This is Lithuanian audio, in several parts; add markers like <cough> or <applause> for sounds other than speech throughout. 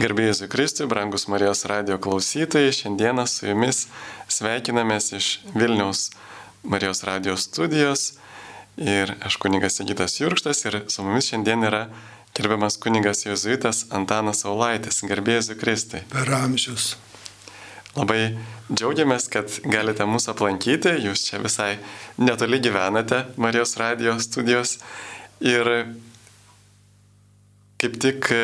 Garbėjai Kristui, brangus Marijos radio klausytojai, šiandieną su jumis sveikinamės iš Vilniaus Marijos radio studijos ir aš kunigas Sigitas Jurkštas ir su mumis šiandien yra gerbiamas kunigas Jozuitas Antanas Aulaitis. Garbėjai Kristui. Per amžius. Labai džiaugiamės, kad galite mūsų aplankyti, jūs čia visai netoli gyvenate Marijos radio studijos ir kaip tik e,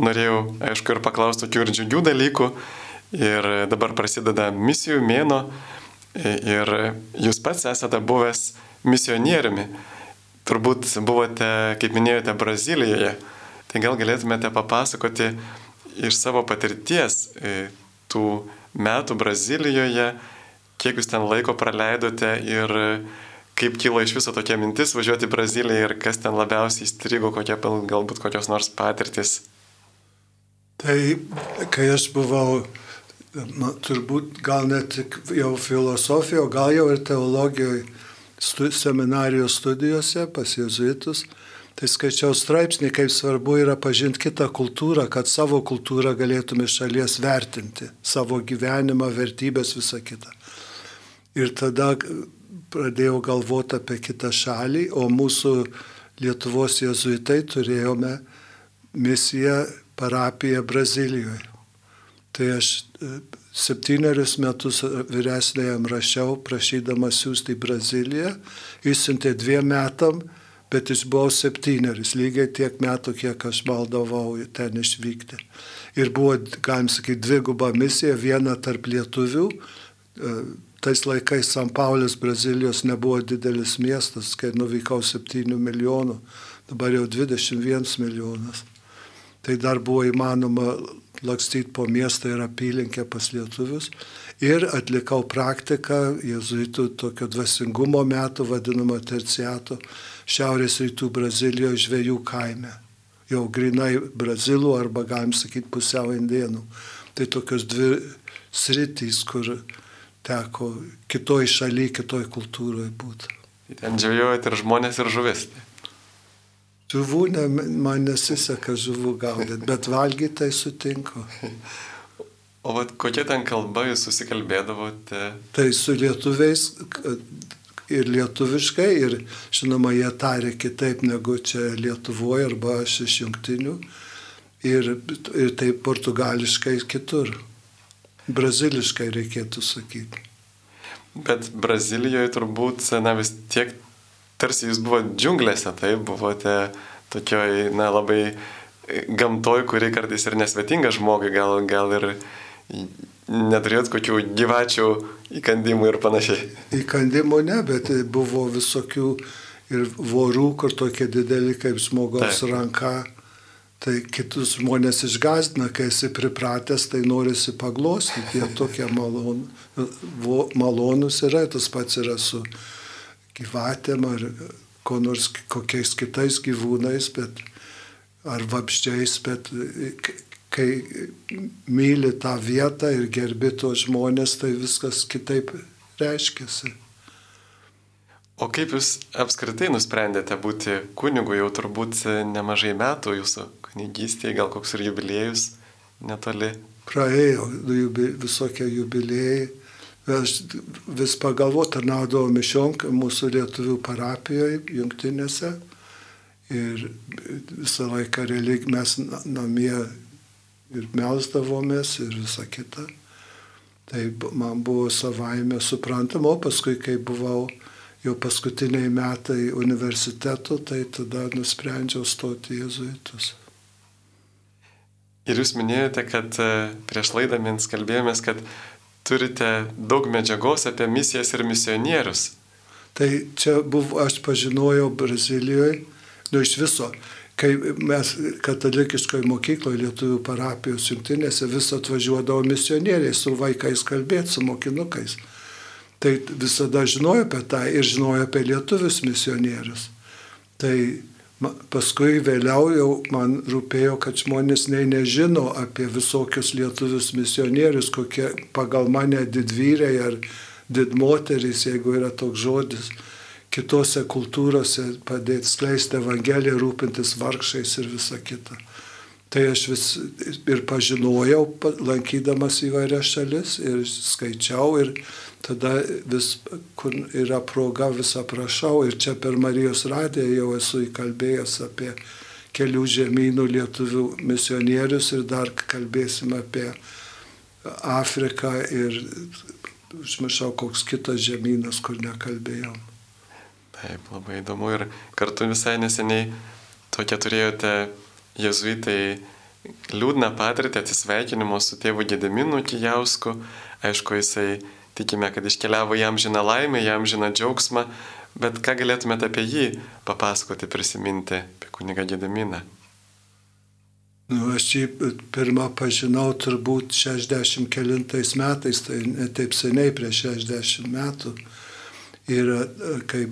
norėjau, aišku, ir paklausti tokių ir džiugių dalykų. Ir dabar prasideda misijų mėno e, ir jūs pats esate buvęs misionieriumi. Turbūt buvote, kaip minėjote, Brazilijoje. Tai gal galėtumėte papasakoti iš savo patirties e, tų metų Brazilijoje, kiek jūs ten laiko praleidote ir kaip kilo iš viso tokia mintis važiuoti į Braziliją ir kas ten labiausiai įstrigo, kokie galbūt kokios nors patirtis? Tai kai aš buvau, na, turbūt gal net jau filosofijoje, gal jau ir teologijoje, stu, seminarijos studijose pas jezuitus, tai skaičiau straipsnį, kaip svarbu yra pažinti kitą kultūrą, kad savo kultūrą galėtume šalies vertinti, savo gyvenimą, vertybės, visą kitą. Ir tada pradėjau galvoti apie kitą šalį, o mūsų Lietuvos jezuitai turėjome misiją parapiją Brazilijoje. Tai aš e, septynerius metus vyresnėjam rašiau, prašydamas siūsti į Braziliją, išsiuntė dviem metam, bet aš buvau septynerius, lygiai tiek metų, kiek aš maldavau ten išvykti. Ir buvo, galim sakyti, dviguba misija, viena tarp lietuvių, e, tais laikais San Paulis, Brazilijos nebuvo didelis miestas, kai nuvykau 7 milijonų, dabar jau 21 milijonas. Tai dar buvo įmanoma lakstyti po miestą ir apylinkę pas lietuvius. Ir atlikau praktiką jezuitų tokio dvasingumo metų, vadinamą terciato, šiaurės rytų Brazilijoje žvėjų kaime. Jau grinai brazilų arba galim sakyti pusiau indienų. Tai tokios dvi sritys, kur teko kitoj šaly, kitoj kultūroje būti. Ten džiaujojate ir žmonės, ir žuvis. Žuvų ne, man nesiseka žuvų gaudyti, bet valgyti tai sutinku. <laughs> O vat, kokia ten kalba jūs susikalbėdavote? Tai su lietuviais ir lietuviškai, ir žinoma, jie tarė kitaip negu čia Lietuvoje arba aš iš jungtinių, ir, ir taip portugališkai kitur. Braziliškai reikėtų sakyti. Bet Brazilijoje turbūt, na vis tiek, tarsi jūs buvote džiunglėse, tai buvote tokioj, na labai gamtoj, kuri kartais ir nesvetinga žmogui, gal, gal ir neturėjot kokių gyvačių įkandimų ir panašiai. Įkandimų ne, bet buvo visokių ir vorų, kur tokie dideli kaip žmogaus Taip. ranka Tai kitus žmonės išgazdina, kai esi pripratęs, tai norisi paglostyti, jie tokie malon, malonus yra, tas pats yra su gyvatėm ar nors kokiais kitais gyvūnais, bet, ar vabščiais, bet kai myli tą vietą ir gerbi tos žmonės, tai viskas kitaip reiškiasi. O kaip jūs apskritai nusprendėte būti kunigu, jau turbūt nemažai metų jūsų kunigystėje, gal koks ir jubiliejus netoli. Praėjo jubi, visokie jubiliejai. Aš vis pagalvoju, tarnaudavau mišiom mūsų lietuvių parapijoje, jungtinėse. Ir visą laiką relig, mes namie ir melsdavomės ir visa kita. Tai man buvo savaime suprantama, o paskui, kai buvau jau paskutiniai metai universiteto, tai tada nusprendžiau stoti jėzuitus. Ir jūs minėjote, kad e, prieš laidą mes kalbėjomės, kad turite daug medžiagos apie misijas ir misionierius. Tai čia buvo, aš pažinojau Brazilijoje, nu iš viso, kai mes katalikiškoje mokykloje lietuvių parapijos jungtinėse vis atvažiuodavo misionieriai su vaikais kalbėti, su mokinukais. Tai visada žinojau apie tą ir žinojau apie lietuvius misionierius. Tai Paskui vėliau jau man rūpėjo, kad žmonės nei nežino apie visokius lietuvius misionierius, kokie pagal mane didvyriai ar didmoterys, jeigu yra toks žodis, kitose kultūrose padėti skleisti Evangeliją, rūpintis vargšais ir visa kita. Tai aš vis ir pažinojau, lankydamas įvairias šalis ir skaičiau ir tada vis, kur yra proga, vis aprašau ir čia per Marijos radiją jau esu įkalbėjęs apie kelių žemynų lietuvių misionierius ir dar kalbėsim apie Afriką ir užmiršau koks kitas žemynas, kur nekalbėjom. Taip, labai įdomu ir kartu visai neseniai tokia turėjote jezuitai liūdną patirtį atsisveikinimo su tėvu Gedeminu Kijausku. Aišku, jisai tikime, kad iškeliavo jam žiną laimę, jam žiną džiaugsmą, bet ką galėtumėte apie jį papasakoti, prisiminti, apie kunigą Gedeminą? Nu, aš jį pirmą pažinau turbūt 60 kelintais metais, tai ne taip seniai, prieš 60 metų. Ir kai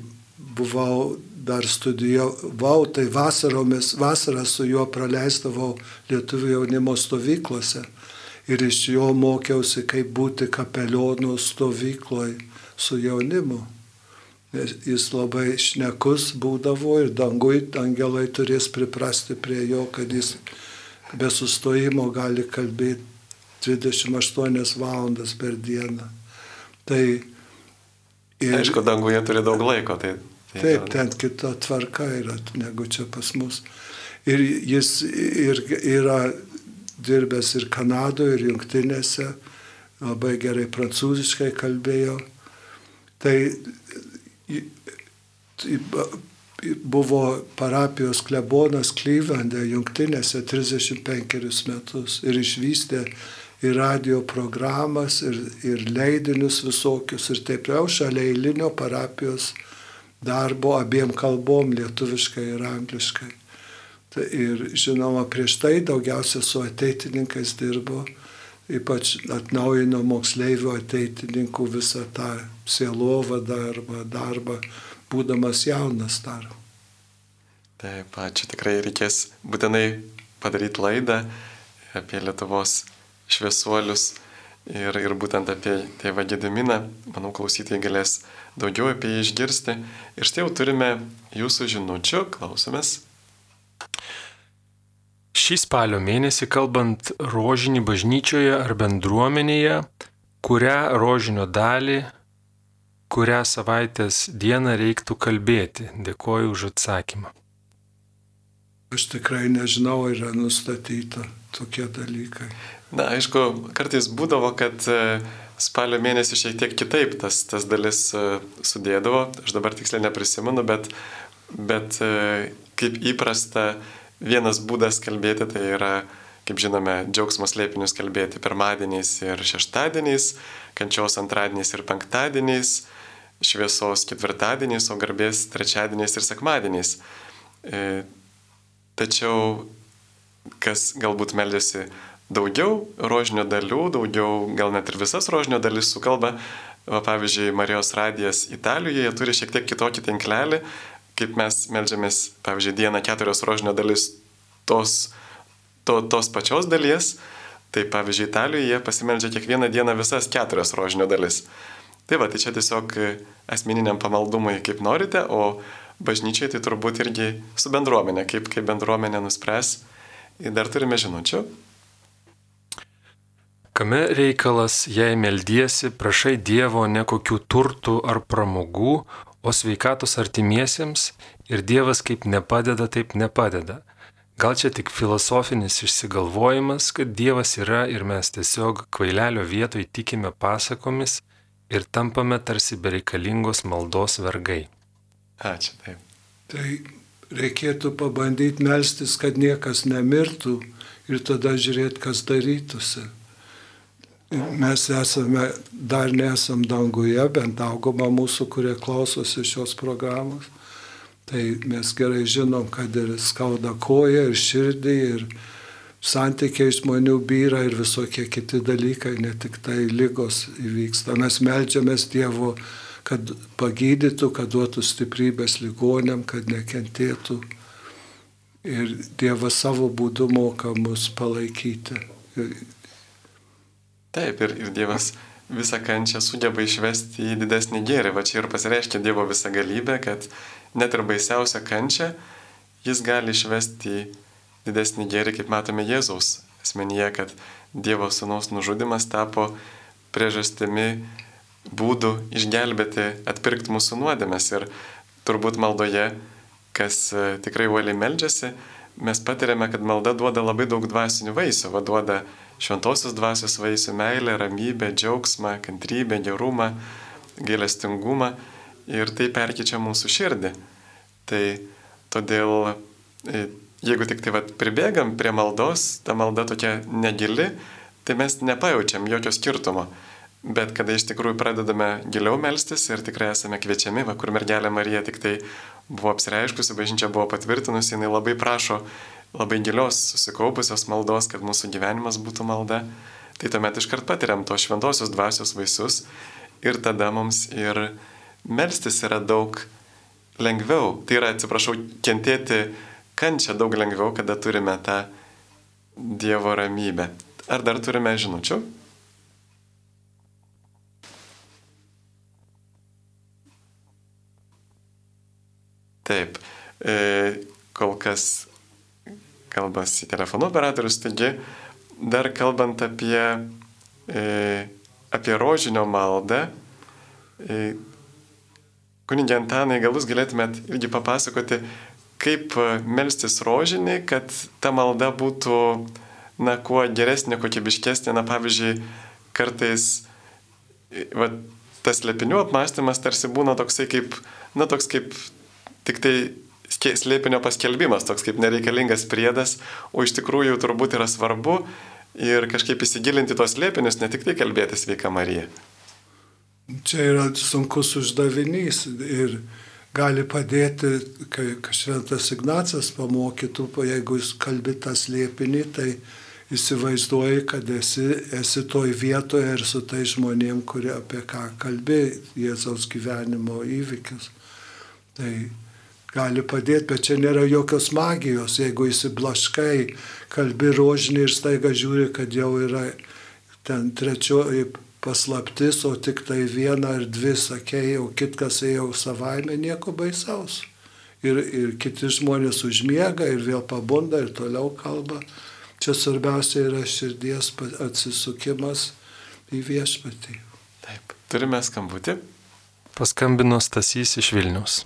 buvau dar studijavau, tai vasaromis, vasarą su juo praleisdavau lietuvių jaunimo stovyklose. Ir iš jo mokiausi, kaip būti kapelionų stovykloje su jaunimu. Jis labai šnekus būdavo ir dangui angelai turės priprasti prie jo, kad jis be sustojimo gali kalbėti 28 valandas per dieną. Tai ir... Aišku, danguje turi daug laiko, tai Taip, ten kita tvarka yra negu čia pas mus. Ir jis ir, yra dirbęs ir Kanadoje, ir Junktinėse, labai gerai prancūziškai kalbėjo. Tai buvo parapijos klebonas Klyvende, Junktinėse 35 metus ir išvystė ir radio programas, ir, ir leidinius visokius, ir taip jau šalia eilinio parapijos darbo abiem kalbom, lietuviškai ir angliškai. Ir žinoma, prieš tai daugiausia su ateitininkais dirbo, ypač atnaujino moksleivių ateitininkų visą tą sielovadą arba darbą, būdamas jaunas dar. Taip, ačiū tikrai reikės būtinai padaryti laidą apie Lietuvos šviesuolius ir, ir būtent apie tėvą Gediminą. Manau, klausytojai galės daugiau apie jį išgirsti. Ir štai jau turime jūsų žinučių, klausomės. Šį spalio mėnesį kalbant rožinį bažnyčioje ar bendruomenėje, kurią rožinio dalį, kurią savaitės dieną reiktų kalbėti. Dėkoju už atsakymą. Aš tikrai nežinau, yra nustatyta tokie dalykai. Na, aišku, kartais būdavo, kad spalio mėnesį šiek tiek kitaip tas, tas dalis e, sudėdavo, aš dabar tiksliai neprisimenu, bet, bet e, kaip įprasta vienas būdas kalbėti tai yra, kaip žinome, džiaugsmas lėpinius kalbėti pirmadieniais ir šeštadieniais, kančios antradieniais ir penktadieniais, šviesos ketvirtadieniais, o garbės trečiadieniais ir sekmadieniais. E, tačiau kas galbūt meldžiasi daugiau rožinio dalių, daugiau gal net ir visas rožinio dalis sukalba. Va, pavyzdžiui, Marijos radijas Italijoje turi šiek tiek kitokį tinklelį, kaip mes melžiamės, pavyzdžiui, dieną keturios rožinio dalis tos, to, tos pačios dalies. Tai pavyzdžiui, Italijoje jie pasimeldžia kiekvieną dieną visas keturias rožinio dalis. Tai va, tai čia tiesiog asmeniniam pamaldumui kaip norite, o bažnyčiai tai turbūt irgi su bendruomenė, kaip, kaip bendruomenė nuspręs. Ir dar turime žinučių. Kame reikalas, jei meldiesi, prašai Dievo ne kokių turtų ar pramogų, o sveikatos artimiesiems ir Dievas kaip nepadeda, taip nepadeda. Gal čia tik filosofinis išsigalvojimas, kad Dievas yra ir mes tiesiog kvailelio vietoj tikime pasakomis ir tampame tarsi bereikalingos maldos vergai. Ačiū taip. Tai reikėtų pabandyti melstis, kad niekas nemirtų ir tada žiūrėti, kas darytųsi mes esame, dar nesam danguje, bent dauguma mūsų, kurie klausosi šios programos. Tai mes gerai žinom, kad ir skauda koja, ir širdį, ir santykiai žmonių vyra ir visokie kiti dalykai, ne tik tai lygos įvyksta. Mes melžiamės Dievo, kad pagydytų, kad duotų stiprybės ligonėm, kad nekentėtų. Ir Dievas savo būdu moka mus palaikyti. Taip, ir, ir Dievas visą kančią sugeba išvesti į didesnį gėrį. Va čia ir pasireiškia Dievo visą galybę, kad net ir baisiausią kančią jis gali išvesti į didesnį gėrį, kaip matome Jėzaus asmenyje, kad Dievo Sūnaus nužudimas tapo priežastimi būdų išgelbėti, atpirkti mūsų nuodėmės. Ir turbūt maldoje, kas e, tikrai uoliai meldžiasi, mes patiriame, kad malda duoda labai daug dvasinių vaisių, vaduoda šventosios dvasios vaisių - meilę, ramybę, džiaugsmą, kantrybę, gerumą, gailestingumą ir tai perkyčia mūsų širdį. Tai todėl, e, jeigu tik tai vat, pribėgam prie maldos, ta malda tokia negili, tai mes nepajaučiam jokio skirtumo. Bet kada iš tikrųjų pradedame giliau melstis ir tikrai esame kviečiami, va, kur mergelė Marija tik tai buvo apsireiškusi, bažnyčia buvo patvirtinusi, jinai labai prašo labai gilios susikaupusios maldos, kad mūsų gyvenimas būtų malda, tai tuomet iškart patiriam to šventosios dvasios vaisius ir tada mums ir melstis yra daug lengviau. Tai yra, atsiprašau, kentėti kančią daug lengviau, kada turime tą Dievo ramybę. Ar dar turime žinučių? Taip, e, kol kas kalbasi telefonų operatorius, taigi dar kalbant apie, e, apie rožinio maldą, e, kunigė Antanai, gal jūs galėtumėt irgi papasakoti, kaip melstis rožinį, kad ta malda būtų, na, kuo geresnė, kokybiškesnė, na, pavyzdžiui, kartais, va, tas lepinių apmąstymas tarsi būna toksai kaip, na, toks kaip tik tai slėpinio paskelbimas, toks kaip nereikalingas priedas, o iš tikrųjų turbūt yra svarbu ir kažkaip įsigilinti tos slėpinius, ne tik tai kalbėti sveika Marija. Čia yra sunkus uždavinys ir gali padėti, kai šventas Ignacas pamokytų, jeigu jūs kalbi tą slėpinį, tai įsivaizduoji, kad esi, esi toj vietoje ir su tai žmonėm, kurie apie ką kalbė Jėzaus gyvenimo įvykius. Tai gali padėti, bet čia nėra jokios magijos. Jeigu įsiblaškai, kalbi rožinį ir staiga žiūri, kad jau yra ten trečioji paslaptis, o tik tai viena ar dvi sakėjai, o kitkas ėjo savaime, nieko baisaus. Ir, ir kiti žmonės užmiega ir vėl pabunda ir toliau kalba. Čia svarbiausia yra širdies atsisukimas į viešpatį. Taip, turime skambutį. Paskambino Stasys iš Vilnius.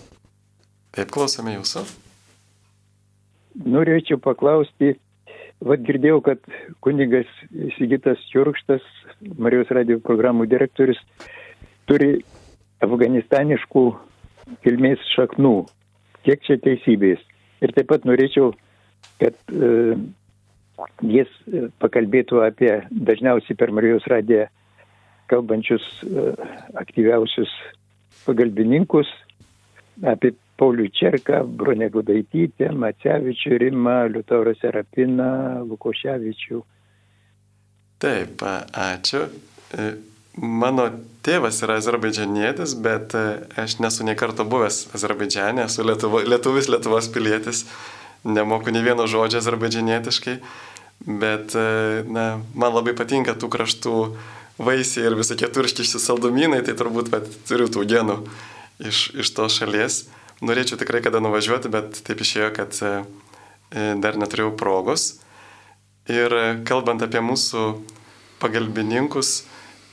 Taip, klausome jūsų. Norėčiau paklausti, vad girdėjau, kad kunigas Sigitas Jurkštas, Marijos radio programų direktorius, turi afganistaniškų kilmės šaknų. Kiek čia teisybės? Ir taip pat norėčiau, kad e, jis pakalbėtų apie dažniausiai per Marijos radiją kalbančius e, aktyviausius pagalbininkus, apie Paulių Čerką, Bronė Gudaitytę, Macevičių Rimą, Liutaurą Serapiną, Lukoševičių. Taip, ačiū. E, mano tėvas yra azerbaidžianietis, bet e, aš nesu nei karto buvęs Azerbaidžiane, esu Lietuvo, lietuvis Lietuvos pilietis, nemoku nei vieno žodžio azerbaidžianietiškai, bet e, na, man labai patinka tų kraštų vaisiai ir visokie turškiški saldumynai, tai turbūt pat, turiu tų genų iš, iš tos šalies norėčiau tikrai kada nuvažiuoti, bet taip išėjo, kad e, e, dar neturėjau progos. Ir e, kalbant apie mūsų pagalbininkus,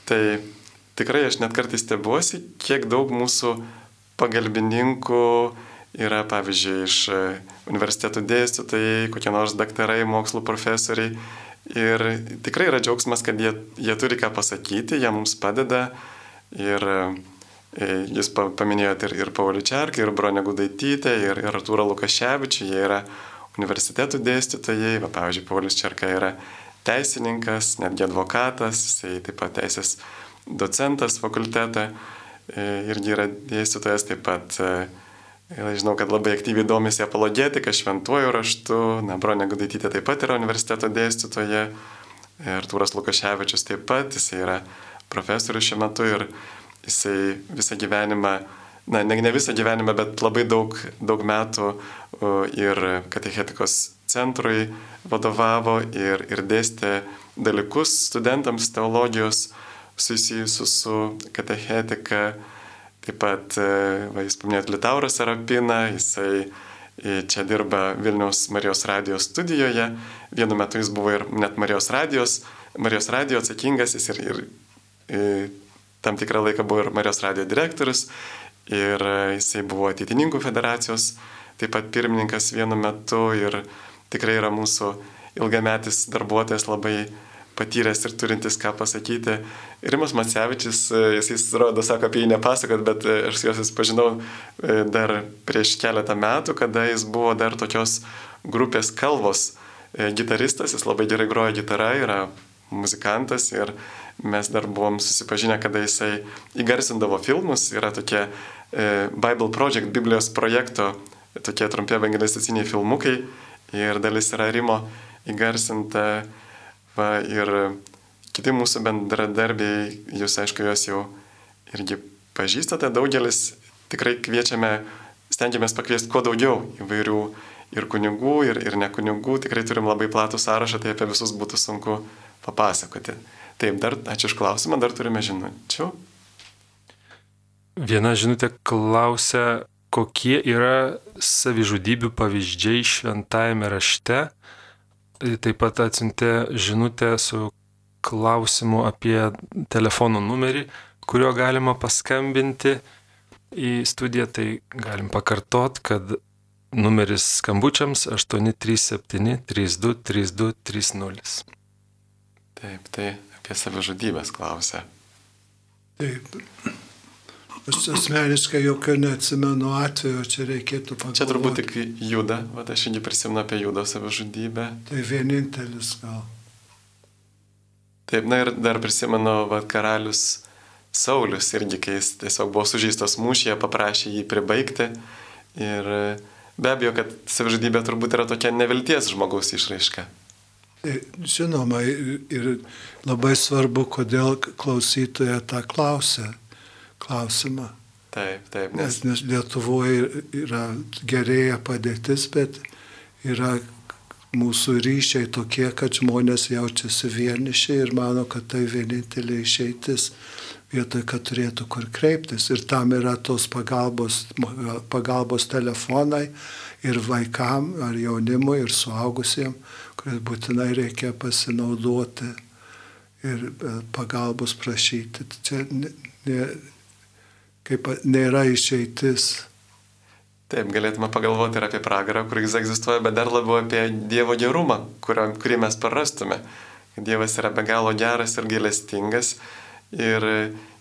tai tikrai aš net kartais stebuosi, kiek daug mūsų pagalbininkų yra, pavyzdžiui, iš universitetų dėstytojai, kokie nors daktarai, mokslo profesoriai. Ir tikrai yra džiaugsmas, kad jie, jie turi ką pasakyti, jie mums padeda. Ir jūs paminėjote ir, ir Paulių Čerką, ir Bronę Gudaitytę, ir, ir Artūrą Lukaševičių, jie yra universitetų dėstytojai, va, pavyzdžiui, Paulius Čerka yra teisininkas, netgi advokatas, jisai taip pat teisės docentas fakultetą, e, irgi yra dėstytojas taip pat. E, žinau, kad labai aktyviai domisi apologetika, šventuoju raštu, na, Bronė Gudaitytė taip pat yra universiteto dėstytoja, Artūras Lukaševičius taip pat, jisai yra profesorius šiuo metu ir jisai visą gyvenimą, na, ne, ne visą gyvenimą, bet labai daug, daug metų ir katechetikos centrui vadovavo ir, ir dėstė dalykus studentams teologijos susijusius su katechetika. Taip pat, e, va, jūs paminėjote Liutaurą Sarapiną, jisai čia dirba Vilniaus Marijos radijos studijoje. Vienu metu jis buvo ir net Marijos radijos, Marijos radijo atsakingas, jis ir, ir, ir tam tikrą laiką buvo ir Marijos radijo direktorius, ir jisai buvo ateitininkų federacijos, taip pat pirmininkas vienu metu ir tikrai yra mūsų ilgametis darbuotojas labai patyręs ir turintis ką pasakyti. Rimas Matsevičius, e, jis rodo, sako apie jį nepasakot, bet e, aš juos pažinau e, dar prieš keletą metų, kada jis buvo dar tokios grupės kalvos gitaristas, jis labai gerai groja gitarą, yra muzikantas ir mes dar buvom susipažinę, kada jisai įgarsindavo filmus, yra tokie Bible Project, Biblijos projekto, tokie trumpi evangelisticiniai filmukai. Ir dalis yra Rimo įgarsinta. Va, ir kiti mūsų bendradarbiai, jūs aišku, juos jau irgi pažįstate, daugelis tikrai kviečiame, stengiamės pakviesti kuo daugiau įvairių ir kunigų, ir, ir ne kunigų, tikrai turim labai platų sąrašą, tai apie visus būtų sunku papasakoti. Taip, dar ačiū už klausimą, dar turime žinučių. Viena žinutė klausia, kokie yra savižudybių pavyzdžiai šventajame rašte taip pat atsintė žinutę su klausimu apie telefono numerį, kuriuo galima paskambinti į studiją, tai galim pakartot, kad numeris skambučiams 837 32 32 30. Taip, tai apie savižudybės klausia. Taip. Aš asmeniškai jokio neatsimenu atveju, čia reikėtų pagalvoti. Čia turbūt tik juda, va, aš irgi prisimenu apie judo savižudybę. Tai vienintelis gal. Taip, na ir dar prisimenu, va, karalius Saulis irgi, kai jis tiesiog buvo sužeistas mūšyje, paprašė jį pribaigti. Ir be abejo, kad savižudybė turbūt yra tokia nevilties žmogaus išraiška. Tai žinoma, ir labai svarbu, kodėl klausytoja tą klausia klausimą. Taip, taip. Nes, nes Lietuvoje yra gerėja padėtis, bet yra mūsų ryšiai tokie, kad žmonės jaučiasi vieniši ir mano, kad tai vienintelė išeitis vietoj, kad turėtų kur kreiptis. Ir tam yra tos pagalbos, pagalbos telefonai ir vaikam, ar jaunimui, ir suaugusiems, kuriais būtinai reikia pasinaudoti ir e, pagalbos prašyti. Čia ne, ne, kaip nėra išeitis. Taip, galėtume pagalvoti ir apie pragarą, kuris egzistuoja, bet dar labiau apie Dievo gerumą, kurio, kurį mes prarastume. Dievas yra be galo geras ir gailestingas. Ir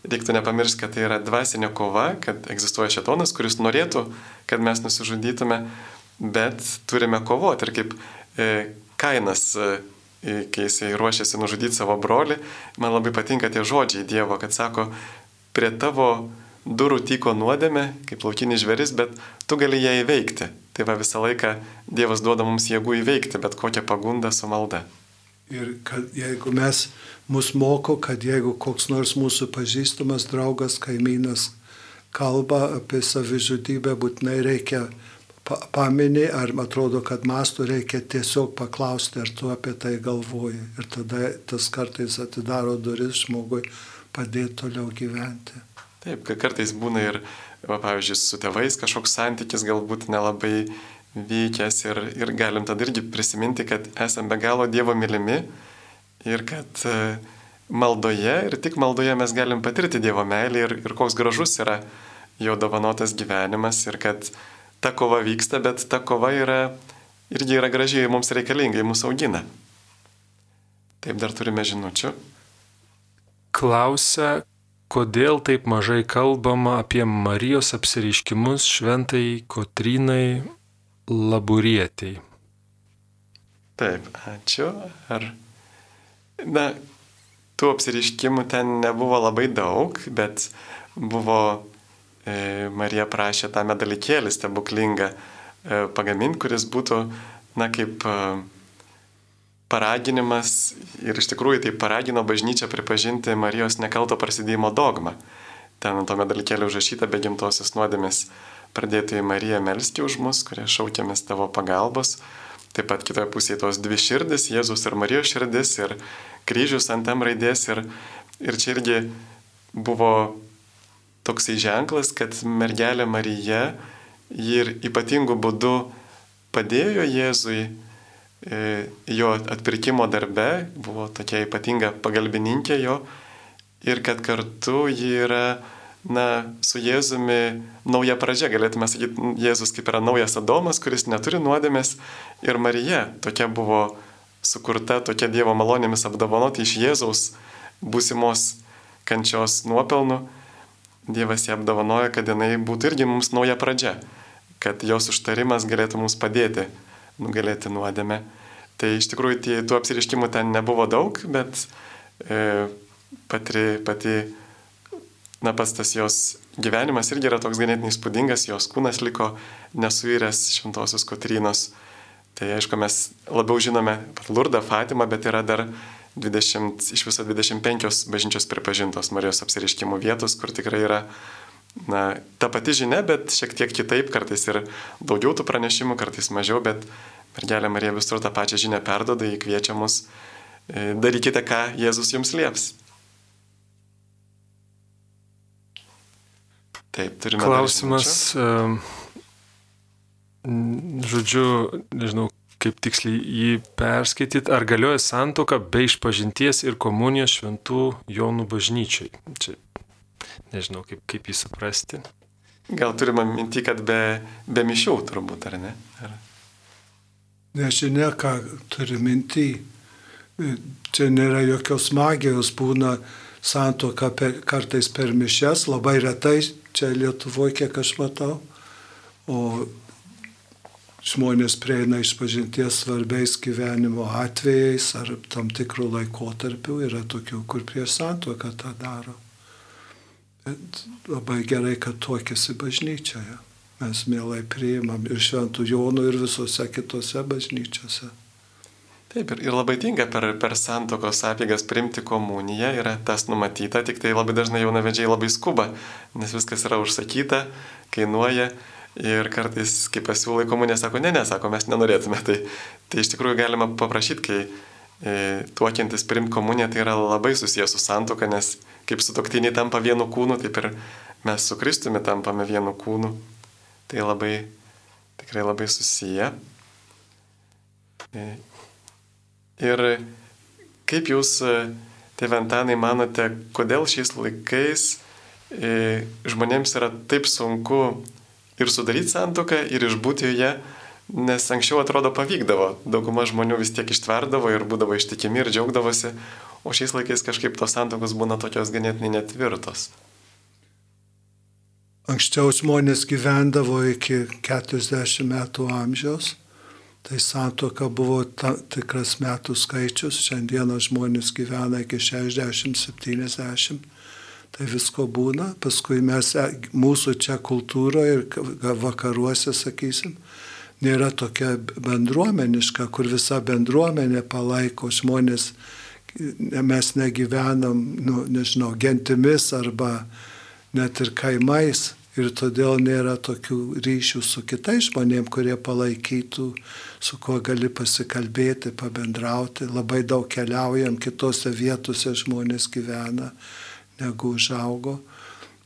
reiktų nepamiršti, kad tai yra dvasinė kova, kad egzistuoja šetonas, kuris norėtų, kad mes nusižudytume, bet turime kovoti. Ir kaip e, Kainas, e, kai jisai ruošiasi nužudyti savo brolį, man labai patinka tie žodžiai Dievo, kad sako, prie tavo durų tyko nuodėmė, kaip laukinis žveris, bet tu gali ją įveikti. Tai va visą laiką Dievas duoda mums jėgų įveikti bet kokią pagundą su malda. Ir kad jeigu mes mus moko, kad jeigu koks nors mūsų pažįstamas draugas, kaimynas kalba apie savižudybę, būtinai reikia paminė, ar atrodo, kad mastų reikia tiesiog paklausti, ar tu apie tai galvoji. Ir tada tas kartais atidaro duris žmogui padėti toliau gyventi. Taip, kad kartais būna ir, va, pavyzdžiui, su tėvais kažkoks santykis galbūt nelabai vykęs ir, ir galim tada irgi prisiminti, kad esame be galo Dievo mylimi ir kad e, maldoje ir tik maldoje mes galim patirti Dievo meilį ir, ir koks gražus yra jo dovanotas gyvenimas ir kad ta kova vyksta, bet ta kova yra irgi yra gražiai mums reikalinga, mūsų augina. Taip dar turime žinučių. Klausia, kodėl taip mažai kalbama apie Marijos apsireiškimus šventai Kotrynai Laburietiai. Taip, ačiū. Ar... Na, tų apsireiškimų ten nebuvo labai daug, bet buvo, Marija prašė tą medalikėlį stebuklingą e, pagaminti, kuris būtų, na, kaip e, paraginimas ir iš tikrųjų tai paragino bažnyčią pripažinti Marijos nekalto prasidėjimo dogmą. Ten ant to medalykėlė užrašyta be gimtosios nuodėmės pradėti į Mariją melstį už mus, kurie šaukėmės tavo pagalbos. Taip pat kitoje pusėje tos dvi širdis, Jėzus ir Marijos širdis ir kryžius ant tam raidės. Ir, ir čia irgi buvo toksai ženklas, kad mergelė Marija jį ir ypatingų būdų padėjo Jėzui e, jo atpirkimo darbe, buvo tokia ypatinga pagalbininkė jo ir kad kartu ji yra na, su Jėzumi nauja pradžia, galėtume sakyti, Jėzus kaip yra naujas Adomas, kuris neturi nuodėmės ir Marija tokia buvo sukurta, tokia Dievo malonėmis apdovanoti iš Jėzaus būsimos kančios nuopelnų. Dievas ją apdovanoja, kad jinai būtų irgi mums nauja pradžia, kad jos užtarimas galėtų mums padėti nugalėti nuodėmę. Tai iš tikrųjų tie, tų apsiriškimų ten nebuvo daug, bet e, pati, pati na, pats tas jos gyvenimas irgi yra toks ganėtinai įspūdingas, jos kūnas liko nesuiręs šventosios Kotrynos. Tai aišku, mes labiau žinome Lurdą Fatimą, bet yra dar 20, iš viso 25 bažnyčios pripažintos Marijos apsiriškimų vietos, kur tikrai yra na, ta pati žinia, bet šiek tiek kitaip, kartais ir daugiau tų pranešimų, kartais mažiau, bet mergelė Marija visur tą pačią žinią perdoda, įkviečia mus, e, darykite, ką Jėzus jums lieps. Taip, turime. Klausimas, žodžiu, nežinau, kaip tiksliai jį perskaityti, ar galioja santoka be išpažinties ir komunijos šventų Jonų bažnyčiai. Čia nežinau, kaip, kaip jį suprasti. Gal turime minti, kad be, be mišių turbūt, ar ne? Ar... Nežinia, ką turi minti. Čia nėra jokios magijos, būna santoka per, kartais per mišes, labai retai čia Lietuvoje, kiek aš matau, o žmonės prieina išpažinties svarbiais gyvenimo atvejais ar tam tikrų laikotarpių, yra tokių, kur prieš santuoką tą daro. Bet labai gerai, kad tuokėsi bažnyčioje. Mes mielai priimam ir šventų Jonų ir visose kitose bažnyčiose. Taip, ir, ir labai tinka per, per santokos apėgas priimti komuniją, yra tas numatyta, tik tai labai dažnai jaunavedžiai labai skuba, nes viskas yra užsakyta, kainuoja ir kartais, kai pasiūlai komuniją, sako, ne, ne, sako, mes nenorėtume. Tai, tai iš tikrųjų galima paprašyti, kai e, tuokiantis priimti komuniją, tai yra labai susijęs su santoka, nes kaip su toktiniai tampa vienu kūnu, taip ir mes su Kristumi tampame vienu kūnu. Tai labai, tikrai labai susiję. E, Ir kaip jūs, e, tėve Antanai, manote, kodėl šiais laikais e, žmonėms yra taip sunku ir sudaryti santoką, ir išbūti joje, nes anksčiau atrodo pavykdavo, dauguma žmonių vis tiek ištverdavo ir būdavo ištikimi ir džiaugdavosi, o šiais laikais kažkaip tos santokos būna tokios ganėtinai netvirtos. Anksčiau žmonės gyvendavo iki 40 metų amžiaus. Tai santoka buvo ta, tikras metų skaičius, šiandieną žmonės gyvena iki 60-70, tai visko būna, paskui mes, e, mūsų čia kultūroje ir vakaruose, sakysim, nėra tokia bendruomeniška, kur visa bendruomenė palaiko žmonės, mes negyvenam, nu, nežinau, gentimis arba net ir kaimais ir todėl nėra tokių ryšių su kitais žmonėm, kurie palaikytų, su kuo gali pasikalbėti, pabendrauti. Labai daug keliaujam, kitose vietose žmonės gyvena, negu užaugo.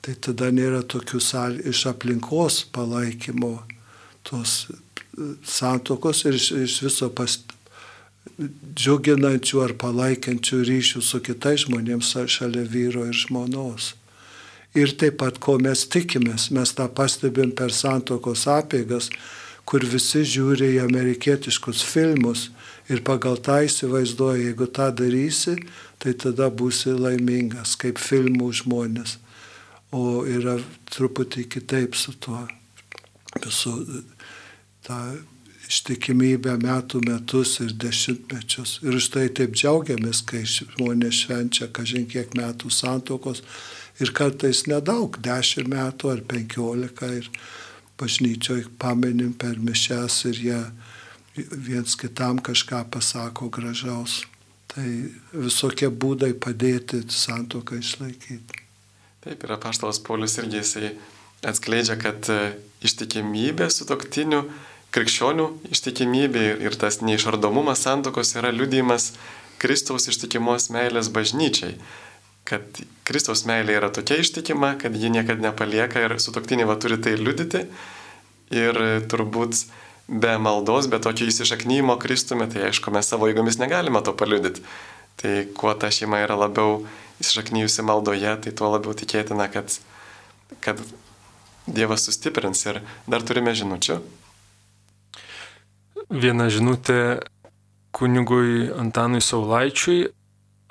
Tai tada nėra tokių sal, iš aplinkos palaikymo tos e, santokos ir iš, iš viso pas, džiuginančių ar palaikančių ryšių su kitais žmonėms šalia vyro ir žmonos ir taip pat ko mes tikimės. Mes tą pastebim per santokos apėgas, kur visi žiūri į amerikietiškus filmus ir pagal tą įsivaizduoja, jeigu tą darysi, tai tada būsi laimingas, kaip filmų žmonės. O yra truputį kitaip su tuo visų tą ištikimybę metų metus ir dešimtmečius. Ir už tai taip džiaugiamės, kai žmonės švenčia kažin kiek metų santokos ir kartais nedaug, dešimt metų ar penkiolika ir bažnyčioje pamenim per mišes ir jie viens kitam kažką pasako gražaus. Tai visokie būdai padėti santoką išlaikyti. Taip, yra paštalas Paulius irgi jisai atskleidžia, kad e, ištikimybė su toktiniu krikščionių ištikimybė ir tas neišardomumas santokos yra liudijimas Kristaus ištikimos meilės bažnyčiai kad Kristaus meilė yra tokia ištikima, kad ji niekada nepalieka ir sutoktiniai va turi tai liudyti. Ir turbūt be maldos, be tokio įsišaknymo Kristumi, tai aišku, mes savo jėgomis negalime to paliudyti. Tai kuo ta šeima yra labiau įsišaknyjusi maldoje, tai tuo labiau tikėtina, kad, kad Dievas sustiprins. Ir dar turime žinučių. Viena žinutė kunigui Antanui Saulaičiui.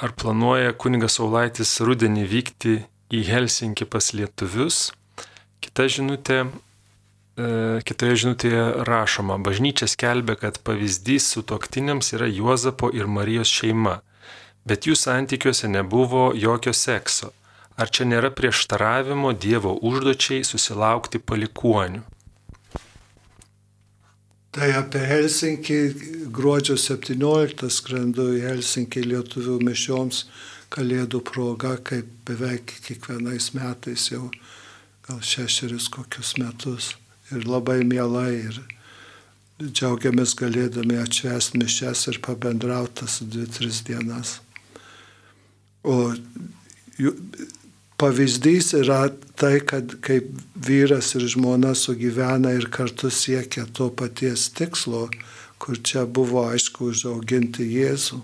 Ar planuoja kunigas Saulaitis rudenį vykti į Helsinkį pas lietuvius? Kita žinutė kitoje žinutėje rašoma, bažnyčia skelbia, kad pavyzdys su toktiniams yra Juozapo ir Marijos šeima, bet jų santykiuose nebuvo jokio sekso. Ar čia nėra prieštaravimo Dievo užduočiai susilaukti palikuonių? Tai apie Helsinkį gruodžio 17 skrendu į Helsinkį lietuvių mišioms kalėdų proga, kaip beveik kiekvienais metais jau gal šešerius kokius metus ir labai mielai ir džiaugiamės galėdami atšvęsti mišes ir pabendrautas dvi, tris dienas. O pavyzdys yra tai, kad kaip vyras ir žmona sugyvena ir kartu siekia to paties tikslo, kur čia buvo aišku užauginti Jėzų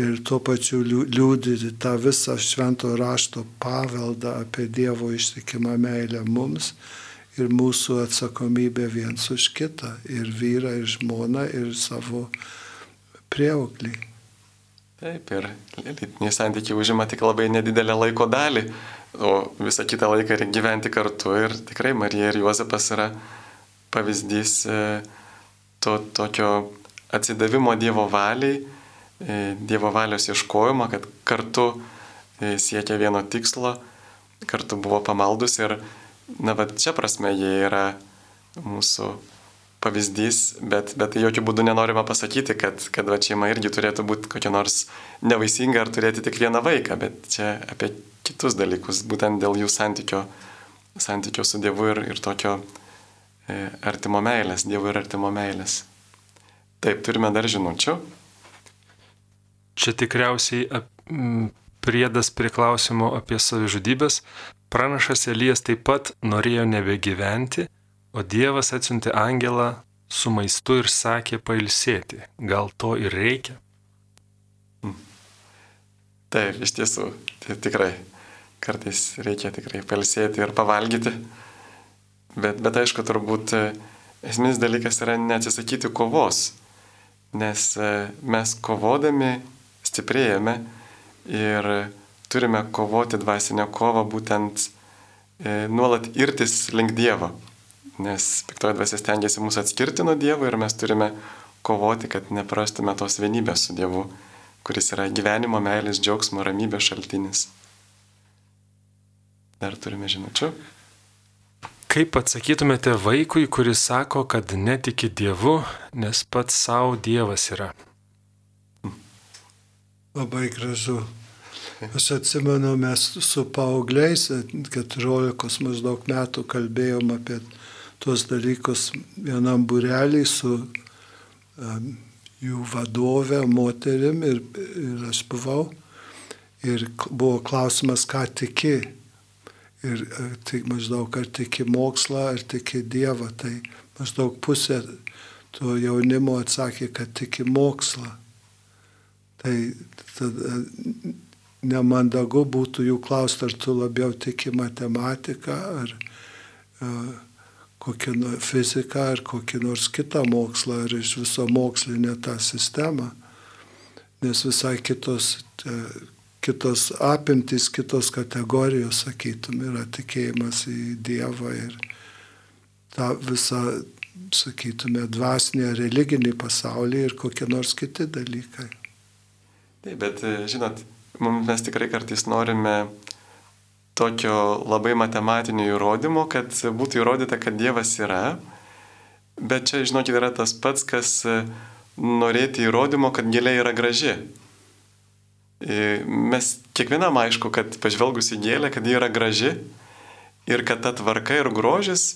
ir tuo pačiu liūdyti tą visą švento rašto paveldą apie Dievo ištikimą meilę mums ir mūsų atsakomybė viens už kitą, ir vyrą, ir žmoną, ir savo prieauklį. Taip, ir lytiniai santykiai užima tik labai nedidelę laiko dalį, o visą kitą laiką reikia gyventi kartu ir tikrai Marija ir Juozapas yra pavyzdys e, to tokio atsidavimo Dievo valiai, e, Dievo valios ieškojimo, kad kartu e, siekia vieno tikslo, kartu buvo pamaldus ir na, bet čia prasme jie yra mūsų pavyzdys, bet, bet jokių būdų nenorima pasakyti, kad, kad va, šeima irgi turėtų būti kokia nors nevaisinga ar turėti tik vieną vaiką, bet čia apie kitus dalykus, būtent dėl jų santykio, santykio su Dievu ir, ir tokio e, artimo meilės, Dievo ir artimo meilės. Taip, turime dar žinučių. Čia tikriausiai ap, m, priedas prie klausimo apie savižudybės. Pranašas Elijas taip pat norėjo nebegyventi, o Dievas atsiuntė angelą su maistu ir sakė pailsėti. Gal to ir reikia? Hmm. Taip, iš tiesų, tai tikrai kartais reikia tikrai pailsėti ir pavalgyti. Bet, bet aišku, turbūt e, esminis dalykas yra neatsisakyti kovos, nes e, mes kovodami stiprėjame ir turime kovoti dvasinę kovą, būtent e, nuolat irtis link Dievo. Nes piktoji dvasia stengiasi mūsų atskirti nuo Dievo ir mes turime kovoti, kad neprastume tos vienybės su Dievu, kuris yra gyvenimo, meilės, džiaugsmo, ramybės šaltinis. Dar turime žinučių. Kaip atsakytumėte vaikui, kuris sako, kad netiki Dievu, nes pats savo Dievas yra? Labai gražu. Aš atsimenu, mes su paaugliais, 14 maždaug metų kalbėjom apie tuos dalykus vienam burelį su um, jų vadovė, moterim ir, ir aš buvau. Ir buvo klausimas, ką tiki. Ir tik maždaug ar tiki mokslą, ar tiki Dievą. Tai maždaug pusė to jaunimo atsakė, kad tiki mokslą. Tai tada nemandagu būtų jų klausti, ar tu labiau tiki matematiką, ar uh, kokią nu, fiziką, ar kokį nors kitą mokslą, ar iš viso mokslinę tą sistemą. Nes visai kitos, uh, kitos apimtys, kitos kategorijos, sakytum, yra tikėjimas į Dievą ir tą visą, sakytume, dvasinį, religinį pasaulį ir kokie nors kiti dalykai. Taip, bet žinot, mes tikrai kartais norime tokio labai matematinio įrodymo, kad būtų įrodyta, kad Dievas yra. Bet čia, žinokit, yra tas pats, kas norėti įrodymo, kad gėlė yra graži. Mes kiekvienam aišku, kad pažvelgus į gėlę, kad ji yra graži ir kad ta tvarka ir grožis,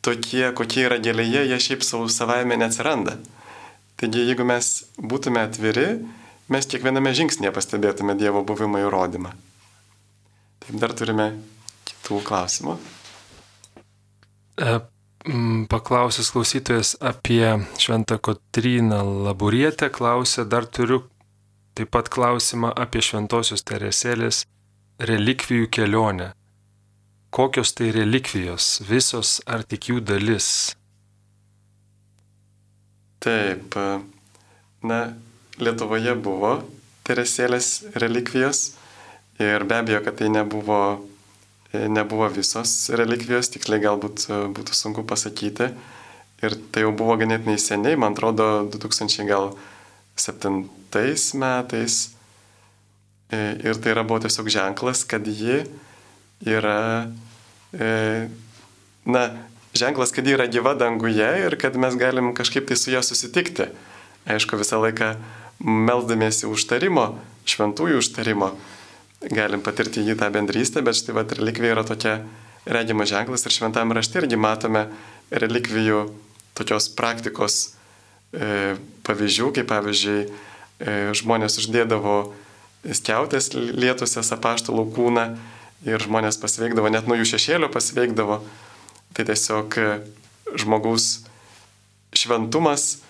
tokie, kokie yra gėlėje, jie šiaip savo savaime neatsiranda. Taigi, jeigu mes būtume atviri, mes kiekviename žingsnėje pastebėtume Dievo buvimo įrodymą. Taip dar turime kitų klausimų. E, paklausęs klausytojas apie Šventą Kotryną Laburietę, klausė, dar turiu taip pat klausimą apie Šventosios Teresėlės relikvijų kelionę. Kokios tai relikvijos, visos ar tik jų dalis? Taip, na, Lietuvoje buvo Teresėlės relikvijos ir be abejo, kad tai nebuvo E, nebuvo visos relikvijos, tiksliai galbūt e, būtų sunku pasakyti. Ir tai jau buvo ganėtinai seniai, man atrodo, 2007 metais. E, ir tai yra buvo tiesiog ženklas, kad ji yra, na, ženklas, kad ji yra gyva danguje ir kad mes galim kažkaip tai su ją susitikti. Aišku, visą laiką melzdamiesi užtarimo, šventųjų užtarimo galim patirti jį tą bendrystę, bet štai vad relikvija yra tokia regimas ženklas ir šventame rašte irgi matome relikvijų tokios praktikos e, pavyzdžių, kaip pavyzdžiui e, žmonės uždėdavo skiautės lietusias apaštalų kūną ir žmonės pasveikdavo, net nuo jų šešėlio pasveikdavo. Tai tiesiog žmogaus šventumas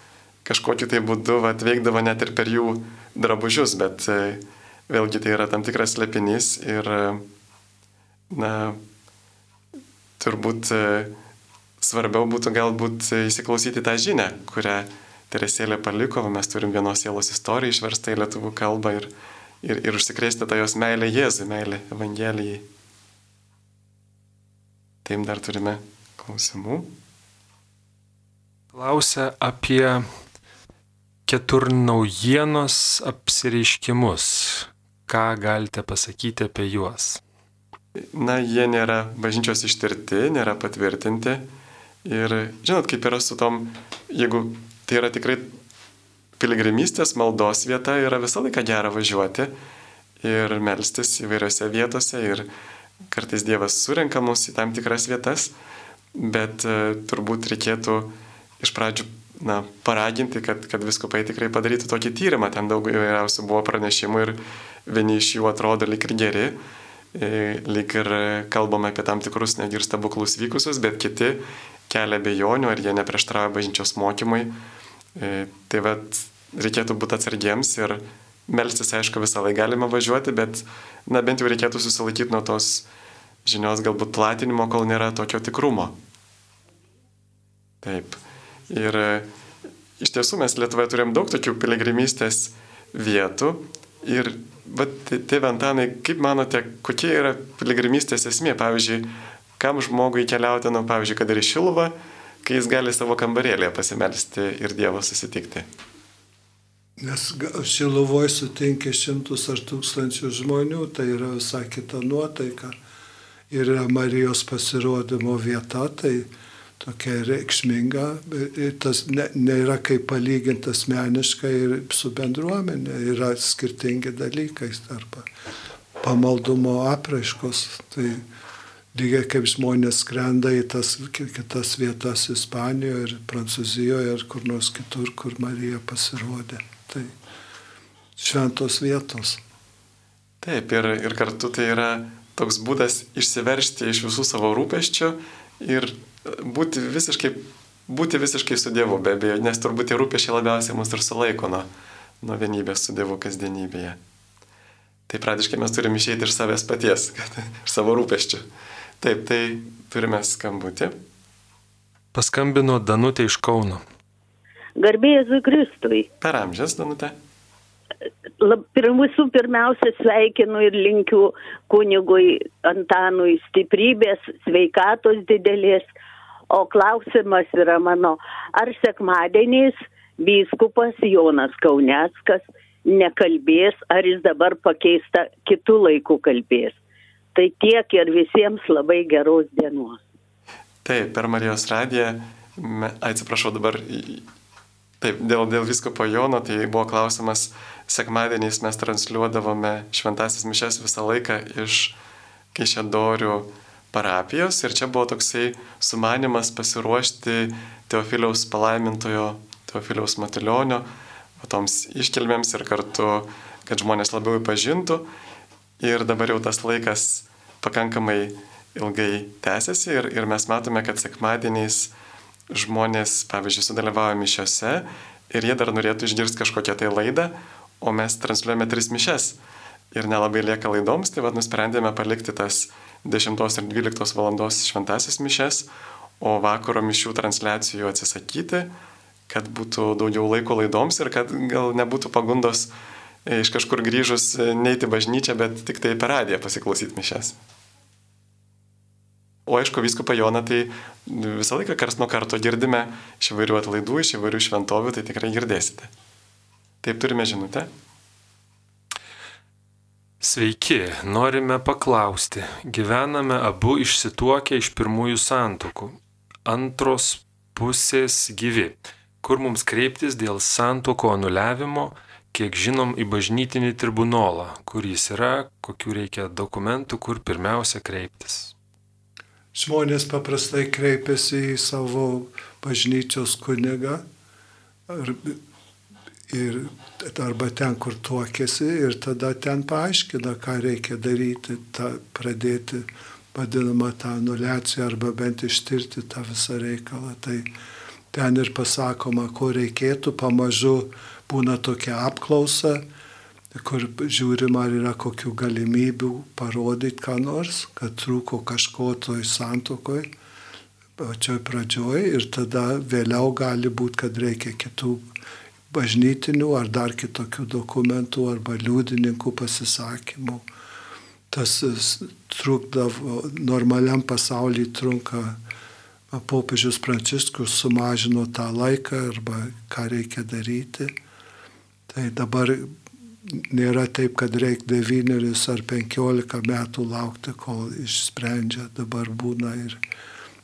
kažkokiu tai būdu atveikdavo net ir per jų drabužius, bet e, vėlgi tai yra tam tikras lepinys ir, na, turbūt e, svarbiau būtų galbūt įsiklausyti tą žinę, kurią Teresėlė paliko, mes turim vienos sielos istoriją išverstą į lietuvių kalbą ir, ir, ir užsikrėsti tą jos meilę Jėzui, meilę Evangelijai. Taip dar turime klausimų. Klausia apie ketur naujienos apsireiškimus. Ką galite pasakyti apie juos? Na, jie nėra bažnyčios ištirti, nėra patvirtinti. Ir žinot, kaip yra su tom, jeigu tai yra tikrai piligrimystės maldos vieta, yra visą laiką gera važiuoti ir melstis įvairiose vietose ir kartais Dievas surenka mus į tam tikras vietas, bet uh, turbūt reikėtų iš pradžių na, paraginti, kad, kad viskupai tikrai padarytų tokį tyrimą. Ten daug įvairiausių buvo pranešimų ir vieni iš jų atrodo lik ir geri, e, lik ir kalbame apie tam tikrus netgi ir stebuklus vykusius, bet kiti kelia bejonių, ar jie neprieštrauja bažnyčios mokymui. E, tai vad reikėtų būti atsargiems ir melstis, aišku, visą laiką galime važiuoti, bet na, bent jau reikėtų susilaikyti nuo tos žinios galbūt platinimo, kol nėra tokio tikrumo. Taip. Ir e, iš tiesų mes Lietuvoje turėjom daug tokių piligrimystės vietų ir tėvė Antanai, kaip manote, kokia yra piligrimystės esmė? Pavyzdžiui, kam žmogui keliauti, nu, pavyzdžiui, kad ir į Šiluvą, kai jis gali savo kambarėlėje pasimelsti ir Dievo susitikti? Nes Šiluvoje sutinki šimtus ar tūkstančių žmonių, tai yra visai kita nuotaika. Ir Marijos pasirodymo vieta, tai tokia reikšminga ir tas ne, nėra kaip palyginti asmeniškai ir su bendruomenė, yra skirtingi dalykai tarp pamaldumo apraiškos. Tai lygiai kaip žmonės skrenda į tas kitas vietas Ispanijoje ir Prancūzijoje ir kur nors kitur, kur Marija pasirodė. Tai šventos vietos. Taip, ir, ir kartu tai yra toks būdas išsiveršti iš visų savo rūpeščių ir būti visiškai, būti visiškai su Dievu, be abejo, nes turbūt tie rūpešiai labiausiai mus ir sulaiko nuo, nuo vienybės su Dievu kasdienybėje. Tai pradiškai mes turime išeiti iš savęs paties, <laughs> kad, iš savo rūpeščių. Taip, tai turime skambutį. Paskambino Danutė iš Kauno. Garbėjai Jėzui Kristui. Per amžius, Danutė visų pirmiausia sveikinu ir linkiu kunigui Antanui stiprybės, sveikatos didelės. O klausimas yra mano, ar sekmadieniais vyskupas Jonas Kauneckas nekalbės, ar jis dabar pakeista kitų laikų kalbės. Tai tiek ir visiems labai geros dienos. Taip, per Marijos radiją, atsiprašau dabar, taip, dėl, dėl visko po Jono, tai buvo klausimas, sekmadieniais mes transliuodavome šventasis mišes visą laiką iš Kaišėdorių parapijos ir čia buvo toksai sumanimas pasiruošti Teofiliaus palaimintojo Teofiliaus Matulionio toms iškilmėms ir kartu, kad žmonės labiau įpažintų. Ir dabar jau tas laikas pakankamai ilgai tęsiasi ir, ir mes matome, kad sekmadieniais žmonės, pavyzdžiui, sudalyvauja mišiose ir jie dar norėtų išgirsti kažkokią tai laidą, o mes transliuojame tris mišes ir nelabai lieka laidoms, tai vad nusprendėme palikti tas 10 ir 12 valandos šventasis mišes, o vakaro mišių transliacijų atsisakyti, kad būtų daugiau laiko laidoms ir kad gal nebūtų pagundos e, iš kažkur grįžus e, neiti bažnyčią, bet tik tai per radiją pasiklausyti mišes. O aišku, viskupą Joną tai visą laiką kars nuo karto girdime iš įvairių atlaidų, iš įvairių šventovių, tai tikrai girdėsite. Taip turime žinutę. Sveiki, norime paklausti. Gyvename abu išsituokę iš pirmųjų santokų. Antros pusės gyvi. Kur mums kreiptis dėl santoko anuliavimo, kiek žinom į bažnytinį tribunolą, kur jis yra, kokiu reikia dokumentų, kur pirmiausia kreiptis. Žmonės paprastai kreipiasi į savo bažnyčios kunigą ar, ir, arba ten, kur tuokėsi ir tada ten paaiškina, ką reikia daryti, ta, pradėti vadinamą tą anuliaciją arba bent ištirti tą visą reikalą. Tai ten ir pasakoma, ko reikėtų, pamažu būna tokia apklausa kur žiūrim, ar yra kokių galimybių parodyti ką nors, kad trūko kažko toj santokoj, pačioj pradžioj ir tada vėliau gali būti, kad reikia kitų bažnytinių ar dar kitokių dokumentų arba liudininkų pasisakymų. Tas trukdavo, normaliam pasaulyje trunka, popiežius Pranciškus sumažino tą laiką arba ką reikia daryti. Tai dabar nėra taip, kad reikia devynerius ar penkiolika metų laukti, kol išsprendžia. Dabar būna ir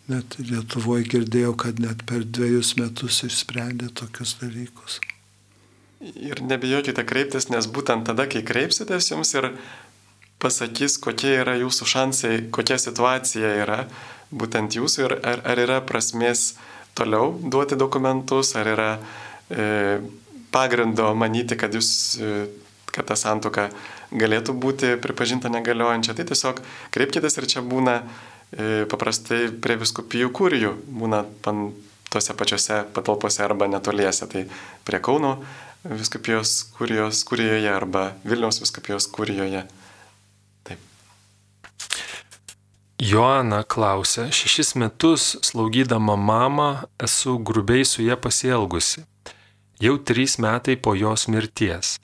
net Lietuvoje girdėjau, kad net per dviejus metus išsprendė tokius dalykus. Ir nebijokite kreiptis, nes būtent tada, kai kreipsitės, jums ir pasakys, kokie yra jūsų šansai, kokia situacija yra būtent jūsų ir ar, ar yra prasmės toliau duoti dokumentus, ar yra e, pagrindo manyti, kad jūs e, kad ta santuoka galėtų būti pripažinta negaliojančia. Tai tiesiog kreipkitės ir čia būna e, paprastai prie viskupijų kūrijų, būna pan, tose pačiose patalpose arba netoliese. Tai prie Kauno viskupijos kūrijos kūrijoje arba Vilniaus viskupijos kūrijoje. Taip. Joana klausia, šešis metus slaugydama mamą esu grubiai su ją pasielgusi. Jau trys metai po jos mirties.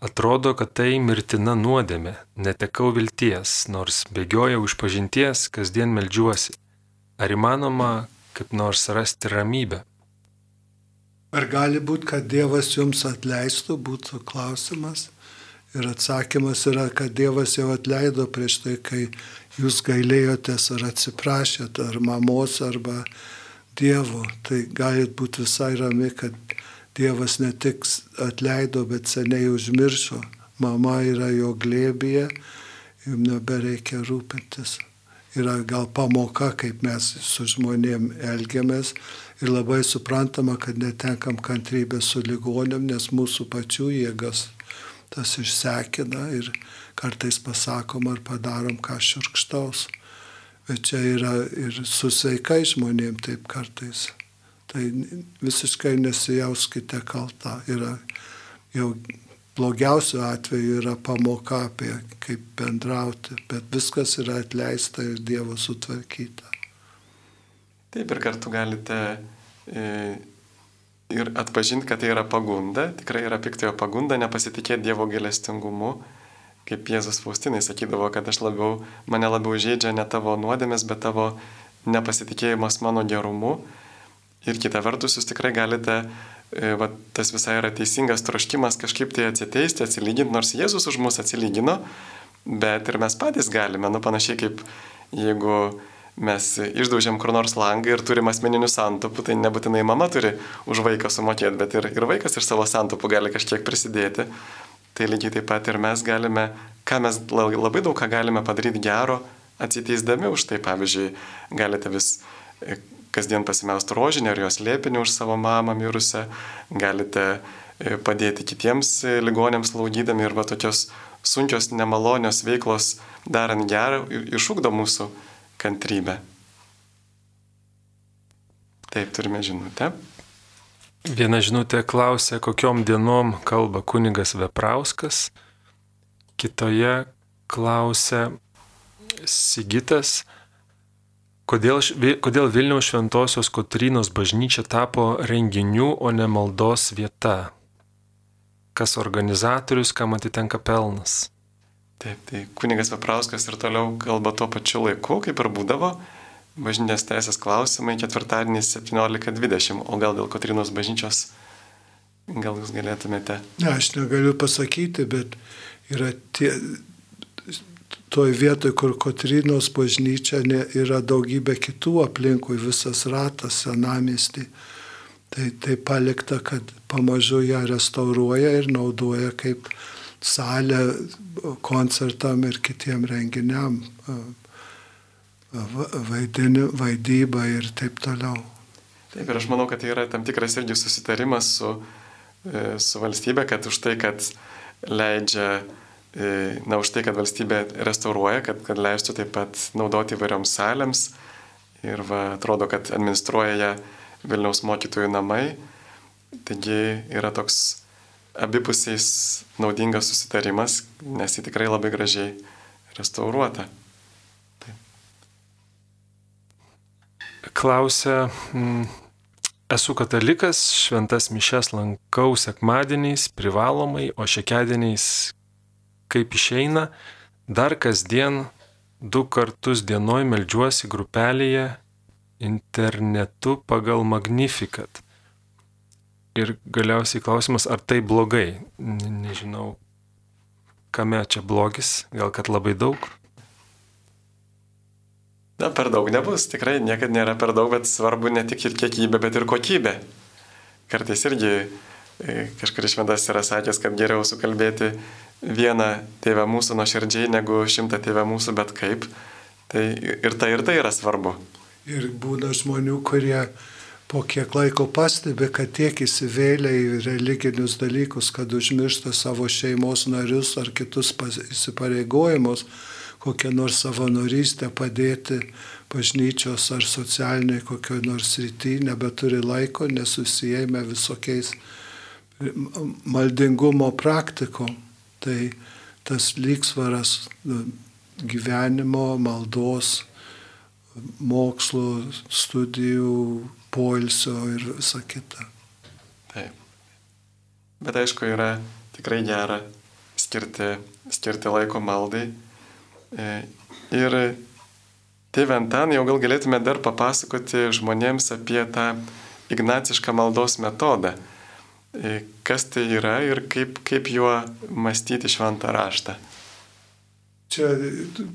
Atrodo, kad tai mirtina nuodėmė, netekau vilties, nors bėgiojau iš pažinties, kasdien melžiuosi. Ar įmanoma kaip nors rasti ramybę? Ar gali būti, kad Dievas jums atleistų, būtų klausimas? Ir atsakymas yra, kad Dievas jau atleido prieš tai, kai jūs gailėjotės ar atsiprašėt, ar mamos, arba Dievo. Tai galit būti visai rami, kad Dievas ne tik atleido, bet seniai užmiršo. Mama yra jo glėbėje, jums nebereikia rūpintis. Yra gal pamoka, kaip mes su žmonėm elgiamės ir labai suprantama, kad netenkam kantrybę su ligonėm, nes mūsų pačių jėgas tas išsekina ir kartais pasakom ar padarom ką širkštaus. Bet čia yra ir su sveikai žmonėm taip kartais. Tai visiškai nesijauskite kalta. Yra jau blogiausiu atveju yra pamoka apie kaip bendrauti, bet viskas yra atleista ir Dievo sutvarkyta. Taip ir kartu galite e, ir atpažinti, kad tai yra pagunda, tikrai yra piktojo pagunda, nepasitikėti Dievo gailestingumu, kaip Jėzus Faustinai sakydavo, kad aš labiau, mane labiau žaidžia ne tavo nuodėmės, bet tavo nepasitikėjimas mano gerumu. Ir kita vertus, jūs tikrai galite, e, va, tas visai yra teisingas troškimas kažkaip tai atsiteisti, atsilyginti, nors Jėzus už mus atsilygino, bet ir mes patys galime, nu panašiai kaip jeigu mes išdaužėm kur nors langą ir turim asmeninių santopų, tai nebūtinai mama turi už vaiką sumokėti, bet ir, ir vaikas iš savo santopų gali kažkiek prisidėti. Tai lygiai taip pat ir mes galime, ką mes labai daug ką galime padaryti gero, atsiteisdami už tai. Pavyzdžiui, galite vis kasdien pasimelst rožinį ar jos lėpinį už savo mamą mirusią, galite e, padėti kitiems e, ligonėms laudydami ir va tokios sunkios, nemalonios veiklos darant gerą išūkdo mūsų kantrybę. Taip, turime žinutę. Viena žinutė klausė, kokiom dienom kalba kunigas Veprauskas, kitoje klausė Sigitas, kodėl, kodėl Vilniaus Šventojios Kotrynos bažnyčia tapo renginių, o ne maldos vieta. Kas organizatorius, kam atitenka pelnas. Taip, tai kunigas Veprauskas ir toliau kalba tuo pačiu laiku, kaip ir būdavo, bažnyčios teisės klausimai ketvirtadienį 17.20, o gal dėl Kotrinos bažnyčios, gal jūs galėtumėte? Ne, aš negaliu pasakyti, bet yra tie, toj vietoj, kur Kotrinos bažnyčia ne, yra daugybė kitų aplinkui, visas ratas senamestį. Tai, tai palikta, kad pamažu ją restauruoja ir naudoja kaip salę koncertam ir kitiem renginiam vaidini, vaidybą ir taip toliau. Taip, ir aš manau, kad tai yra tam tikras irgi susitarimas su, e, su valstybė, kad už tai, kad leidžia, e, na, už tai, kad valstybė restauruoja, kad, kad leistų taip pat naudoti įvairioms salėms. Ir va, atrodo, kad administruoja ją Vilniaus mokytojų namai. Taigi yra toks abipusiais naudingas susitarimas, nes ji tikrai labai gražiai restauruota. klausia, mm, esu katalikas, šventas mišes lankau sekmadieniais privalomai, o šekedieniais kaip išeina, dar kasdien du kartus dienoj melžiuosi grupelėje internetu pagal Magnificat. Ir galiausiai klausimas, ar tai blogai? Nežinau, kame čia blogis, gal kad labai daug? Na, per daug nebus, tikrai niekada nėra per daug, bet svarbu ne tik ir kiekybė, bet ir kokybė. Kartais irgi e, kažkuris šventas yra sakęs, kad geriau sukalbėti vieną tėvę mūsų nuoširdžiai negu šimtą tėvę mūsų, bet kaip. Tai ir tai ir tai yra svarbu. Ir būna žmonių, kurie po kiek laiko pastebi, kad tiek įsivėlė į religinius dalykus, kad užmiršta savo šeimos narius ar kitus įsipareigojimus kokią nors savanorystę padėti bažnyčios ar socialiniai kokioj nors rytį, nebeturi laiko, nesusijėmė visokiais maldingumo praktikom. Tai tas lygsvaras nu, gyvenimo, maldos, mokslo, studijų, poilsio ir visa kita. Taip. Bet aišku, yra tikrai gera skirti, skirti laiko maldai E, ir tėvė Antanai, jau gal galėtume dar papasakoti žmonėms apie tą ignacišką maldos metodą. E, kas tai yra ir kaip, kaip juo mąstyti šventą raštą. Čia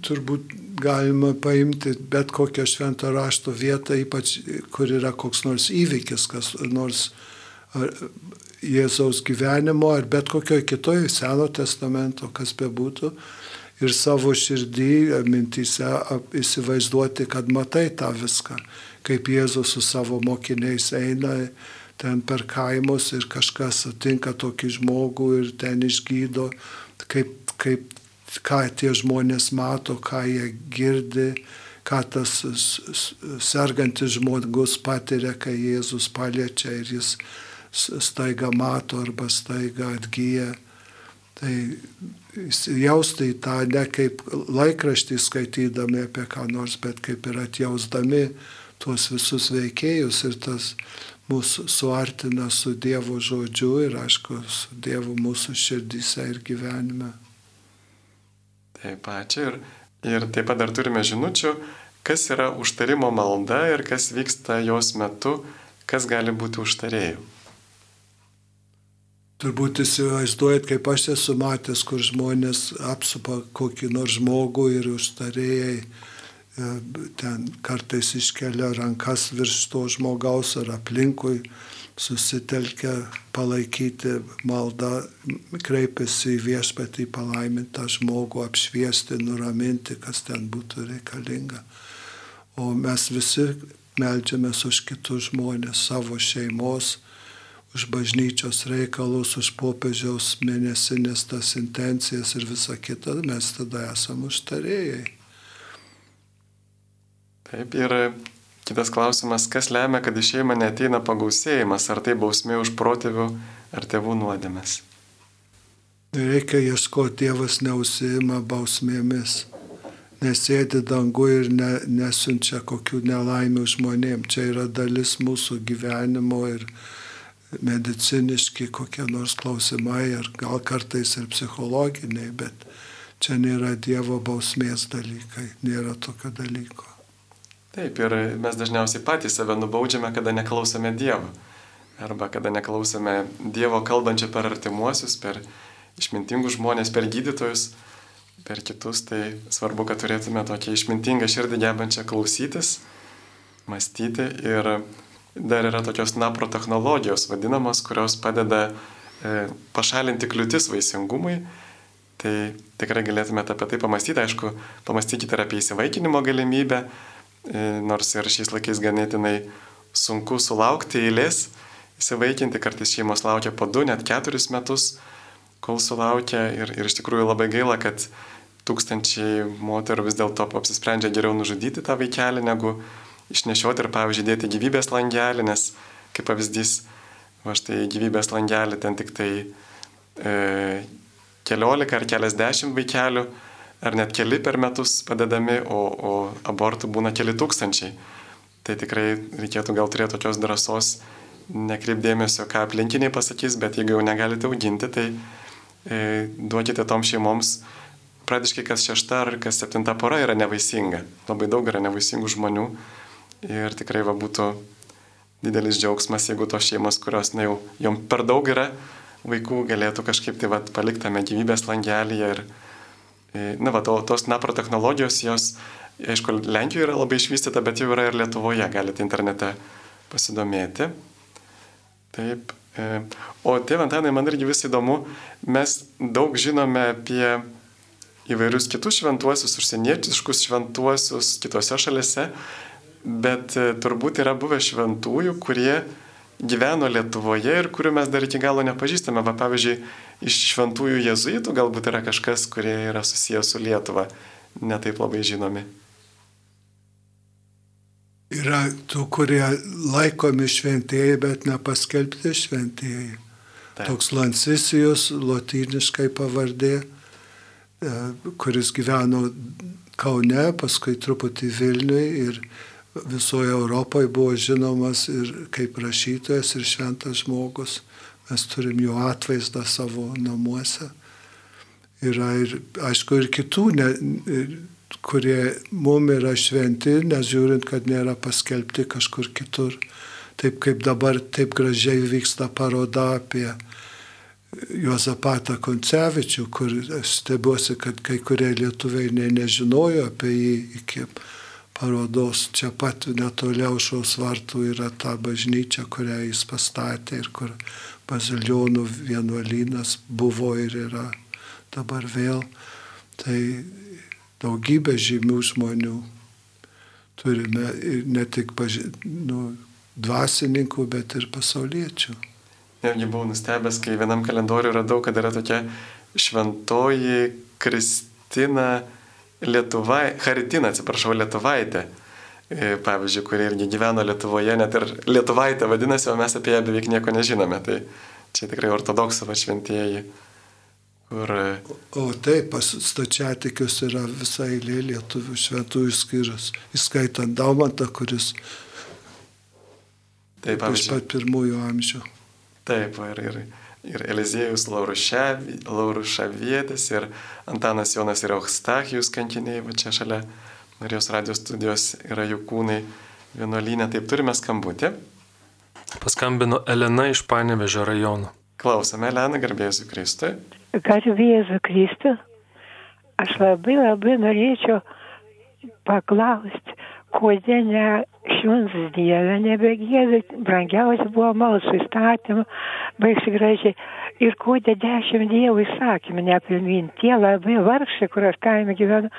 turbūt galima paimti bet kokią šventą rašto vietą, ypač kur yra koks nors įvykis, kas nors ar Jėzaus gyvenimo, ar bet kokioje kitoje Seno testamento, kas bebūtų. būtų ir savo širdį, mintyse įsivaizduoti, kad matai tą viską, kaip Jėzus su savo mokiniais eina ten per kaimus ir kažkas sutinka tokį žmogų ir ten išgydo, kaip, kaip, ką tie žmonės mato, ką jie girdi, ką tas sergantis žmogus patiria, kai Jėzus paliečia ir jis staiga mato arba staiga atgyja. Tai įsijausti į tą ne kaip laikraštį skaitydami apie ką nors, bet kaip ir atjausdami tuos visus veikėjus ir tas mūsų suartina su Dievo žodžiu ir aišku, su Dievu mūsų širdyse ir gyvenime. Taip, ačiū. Ir, ir taip pat dar turime žinučių, kas yra užtarimo malda ir kas vyksta jos metu, kas gali būti užtarėjų. Turbūt įsivaizduojat, kaip aš esu matęs, kur žmonės apsupa kokį nors žmogų ir užtarėjai e, ten kartais iškelia rankas virš to žmogaus ar aplinkui susitelkia palaikyti maldą, kreipiasi į viešpatį palaimintą žmogų, apšviesti, nuraminti, kas ten būtų reikalinga. O mes visi melžiamės už kitus žmonės, savo šeimos, už bažnyčios reikalus, už popiežiaus mėnesinės tas intencijas ir visa kita, mes tada esame užtarėjai. Taip, ir kitas klausimas, kas lemia, kad į šeimą neteina pagausėjimas, ar tai bausmė už protėvių ar tėvų nuodėmės? Reikia ieškoti, Dievas neusima bausmėmis, nesėdi dangu ir ne, nesunčia kokių nelaimių žmonėm. Čia yra dalis mūsų gyvenimo ir mediciniški kokie nors klausimai, ir gal kartais ir psichologiniai, bet čia nėra Dievo bausmės dalykai, nėra tokio dalyko. Taip, ir mes dažniausiai patys save nubaudžiame, kada neklausome Dievo. Arba kada neklausome Dievo kalbančio per artimuosius, per išmintingus žmonės, per gydytojus, per kitus. Tai svarbu, kad turėtume tokią išmintingą širdį gebančią klausytis, mąstyti ir dar yra tokios napro technologijos vadinamos, kurios padeda e, pašalinti kliūtis vaisingumui. Tai tikrai galėtumėte apie tai pamastyti, aišku, pamastykite ir apie įsivaikinimo galimybę, nors ir šiais laikais ganėtinai sunku sulaukti eilės, įsivaikinti, kartais šeimos laukia po 2, net 4 metus, kol sulaukia. Ir, ir iš tikrųjų labai gaila, kad tūkstančiai moterų vis dėlto apsisprendžia geriau nužudyti tą vaikelį, negu išnešioti ir, pavyzdžiui, dėti gyvybės langelį, nes, kaip pavyzdys, va štai gyvybės langelį ten tik tai e, keliolika ar keliasdešimt vaikelių, ar net keli per metus padedami, o, o abortų būna keli tūkstančiai. Tai tikrai reikėtų gal turėti tokios drąsos, nekreipdėmėsio, ką aplinkiniai pasakys, bet jeigu jau negalite auginti, tai e, duokite tom šeimoms pradiškai kas šešta ar kas septinta pora yra nevaisinga. Labai daug yra nevaisingų žmonių Ir tikrai va būtų didelis džiaugsmas, jeigu tos šeimos, kurios na, jau jom per daug yra vaikų, galėtų kažkaip tai va, paliktame gyvybės langelį. Ir, na, va, to, tos napro technologijos, jos, aišku, Lenkijoje yra labai išvystyta, bet jau yra ir Lietuvoje, galite internete pasidomėti. Taip. E, o tėvė Antanai, man irgi vis įdomu, mes daug žinome apie įvairius kitus šventuosius, užsienietiškus šventuosius kitose šalise, bet e, turbūt yra buvę šventųjų, kurie gyveno Lietuvoje ir kurių mes dar iki galo nepažįstame. Va, pavyzdžiui, iš šventųjų jezuitų galbūt yra kažkas, kurie yra susijęs su Lietuva, netaip labai žinomi. Yra tų, kurie laikomi šventieji, bet nepaskelbti šventieji. Taip. Toks Lancisijus, lotyniškai pavardė, e, kuris gyveno Kaune, paskui truputį Vilniui ir visoje Europoje buvo žinomas ir kaip rašytojas, ir šventas žmogus. Mes turim jo atvaizdą savo namuose. Yra ir, aišku, ir kitų, ne, kurie mum yra šventi, nes žiūrint, kad nėra paskelbti kažkur kitur. Taip kaip dabar taip gražiai vyksta paroda apie Juozapatą Koncevičių, kur aš stebiuosi, kad kai kurie lietuviai ne, nežinojo apie jį iki parodos čia pat netoli aušros vartų yra ta bažnyčia, kurią jis pastatė ir kur bazilionų vienuolynas buvo ir yra dabar vėl. Tai daugybė žymių žmonių turime ir ne tik baži, nu, dvasininkų, bet ir pasauliečių. Netgi buvau nustebęs, kai vienam kalendoriu radau, kad yra tokia šventoji Kristina Lietuvai, Haritina, atsiprašau, Lietuvaitė, e, pavyzdžiui, kurie irgi gyveno Lietuvoje, net ir Lietuvaitė vadinasi, o mes apie ją beveik nieko nežinome. Tai čia tikrai ortodoksų šventieji. Kur... E, o taip, pas stačiatikius yra visai eilė lietuvių šventųjų skyrus, įskaitant Daumantą, kuris taip, iš pat pirmųjų amžių. Taip, ir, ir ir Eliziejus Laurušavietis, ir Antanas Jonas ir Eustachijus kankiniai, va čia šalia Marijos radijos studijos yra jų kūnai vienuolynė. Taip turime skambutį. Paskambino Elena iš Panevežio rajono. Klausome, Elena, garbėsiu Kristui. Garbėsiu Kristui. Aš labai labai norėčiau paklausti, kodėl ne švins Dieve nebegėdai, brangiausia buvo malsų įstatymų, baigsi gražiai. Ir kodė dešimt dievų įsakymų nepilmin. Tie labai vargšai, kur aš kaime gyvenu,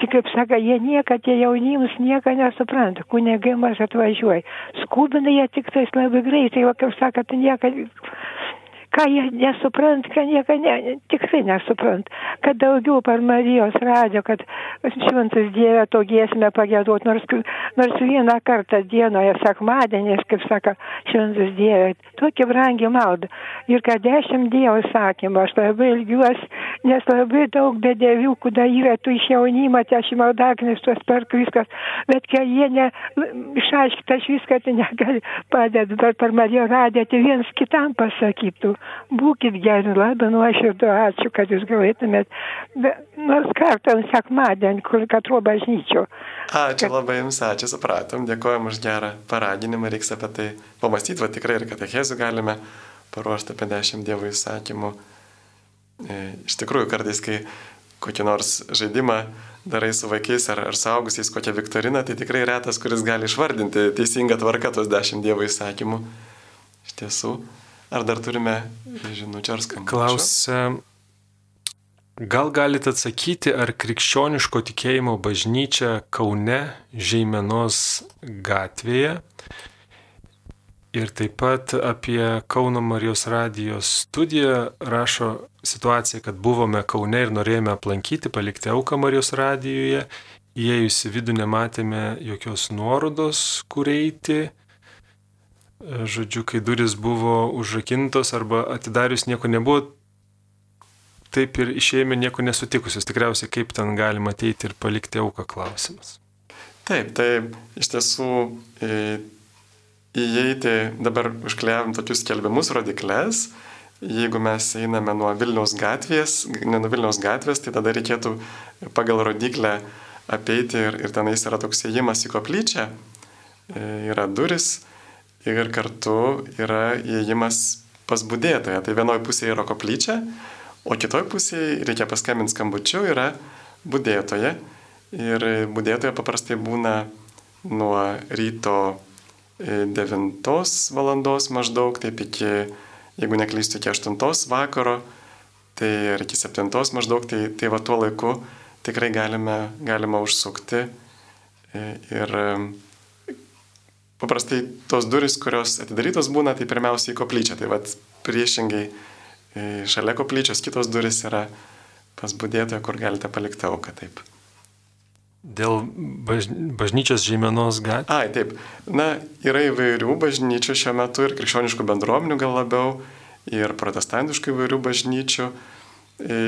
tik kaip sako, jie niekad, tie jaunimus nieko nesupranta. Kunigai maž atvažiuoja. Skubina jie tik tais labai greitai, o kaip sako, tai niekad ką jie nesuprant, ką nieko ne, tikrai nesuprant, kad daugiau per Marijos radio, kad šventas Dieve to giesmę pagėduot, nors, nors vieną kartą dienoje, sekmadienės, kaip sako šventas Dieve, tokia brangi malda. Ir kad dešimt Dievo sakymų, aš labai ilgiuosi, nes labai daug bedėvių, kuda yra tų iš jaunimo, tai aš maldaknis, tuos perk viskas, bet kai jie ne, išaiškita, aš viską tai negali padėti, bet per Marijo radiją tai viens kitam pasakytų, būkit geri, labai nuoširdu, ačiū, kad jūs galėtumėt, nors kartą sekmadienį, kur katro bažnyčio. Ačiū kad... labai jums, ačiū, supratom, dėkojom už gerą paraginimą, reiks apie tai pamastyti, va tikrai ir katechezų galime paruošti apie dešimt Dievo įsakymų. E, iš tikrųjų, kartais, kai kokį nors žaidimą darai su vaikais ar, ar saugusiais kokią viktoriną, tai tikrai retas, kuris gali išvardinti teisingą tvarką tos dešimt Dievo įsakymų. Iš tiesų, ar dar turime žinučių ar skambučių? Klausia, gal galite atsakyti, ar krikščioniško tikėjimo bažnyčia Kaune Žeimenos gatvėje Ir taip pat apie Kauno Marijos radijos studiją rašo situacija, kad buvome Kaune ir norėjome aplankyti, palikti auką Marijos radijoje. Įėjus į vidų nematėme jokios nuorodos, kur eiti. Žodžiu, kai duris buvo užrakintos arba atidarius nieko nebuvo, taip ir išėjome nieko nesutikusius. Tikriausiai kaip ten galima ateiti ir palikti auką klausimas. Taip, tai iš tiesų įeiti, dabar užkliavam tokius skelbimus, rodiklės. Jeigu mes einame nuo Vilniaus gatvės, ne nuo Vilniaus gatvės, tai tada reikėtų pagal rodiklę apeiti ir, ir tenais yra toks įėjimas į koplyčią, e, yra duris ir kartu yra įėjimas pas būdėtoją. Tai vienoje pusėje yra koplyčia, o kitoje pusėje reikia paskambinti skambučiu, yra būdėtoja. Ir būdėtoja paprastai būna nuo ryto 9 valandos maždaug, taip iki, jeigu neklystu, iki 8 vakaro, tai ir iki 7 maždaug, tai, tai va tuo laiku tikrai galime, galime užsukti. E, ir e, paprastai tos duris, kurios atidarytos būna, tai pirmiausiai į koplyčią. Tai va priešingai e, šalia koplyčios kitos duris yra pas būdėtoją, kur galite palikti auką. Taip. Dėl baž... bažnyčios žymenos gatvės? Ai, taip. Na, yra įvairių bažnyčių šiuo metu ir krikščioniškų bendruomenių gal labiau, ir protestantiškų įvairių bažnyčių. E,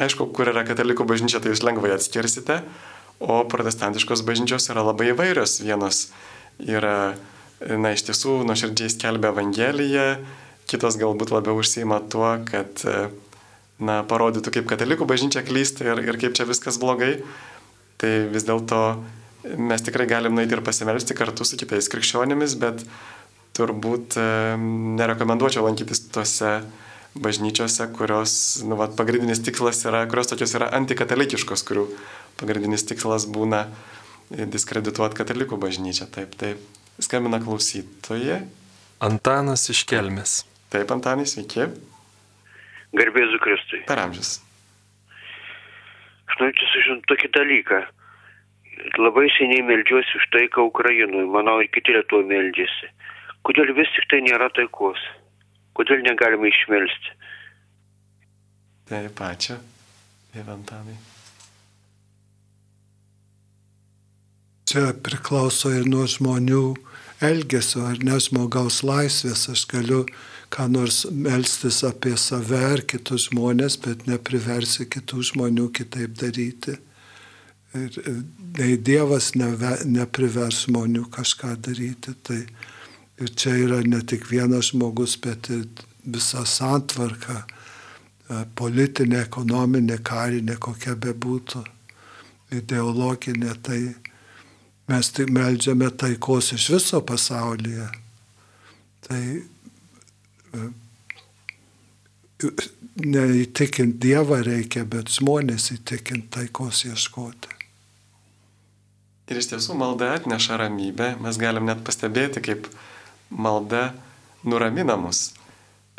aišku, kur yra katalikų bažnyčia, tai jūs lengvai atskirsite, o protestantiškos bažnyčios yra labai įvairios. Vienos yra, na, iš tiesų, nuoširdžiai skelbia Evangeliją, kitos galbūt labiau užsima tuo, kad, na, parodytų, kaip katalikų bažnyčia klysta ir, ir kaip čia viskas blogai. Tai vis dėlto mes tikrai galim nueiti ir pasimelsti kartu su kitais krikščionimis, bet turbūt nerekomenduočiau lankytis tose bažnyčiose, kurios, nu, va, pagrindinis tikslas yra, kurios tokios yra antikatalikiškos, kurių pagrindinis tikslas būna diskredituoti katalikų bažnyčią. Taip, taip. Skambina klausytoje. Antanas iš Kelmės. Taip, Antanai, sveiki. Garbėzu Kristui. Per amžius. Aš noriu sužinoti tokį dalyką. Labai seniai meldžiuosi už taiką Ukrainoje, manau ir kiti lietuvių meldžiasi. Kodėl vis tik tai nėra taikos? Kodėl negalima išmelsti? Taip, ačiū. Dievantanai. Čia priklauso ir nuo žmonių elgesio, ar ne žmogaus laisvės. Aš galiu ką nors melstis apie save ar kitus žmonės, bet nepriversi kitų žmonių kitaip daryti. Ir nei Dievas neve, neprivers žmonių kažką daryti. Tai ir čia yra ne tik vienas žmogus, bet ir visa santvarka, e, politinė, ekonominė, karinė, kokia bebūtų, ideologinė. Tai mes tik melžiame taikos iš viso pasaulyje. Tai neįtikint Dievą reikia, bet žmonės įtikint taikos ieškoti. Ir iš tiesų malda atneša ramybę, mes galim net pastebėti, kaip malda nuramina mus.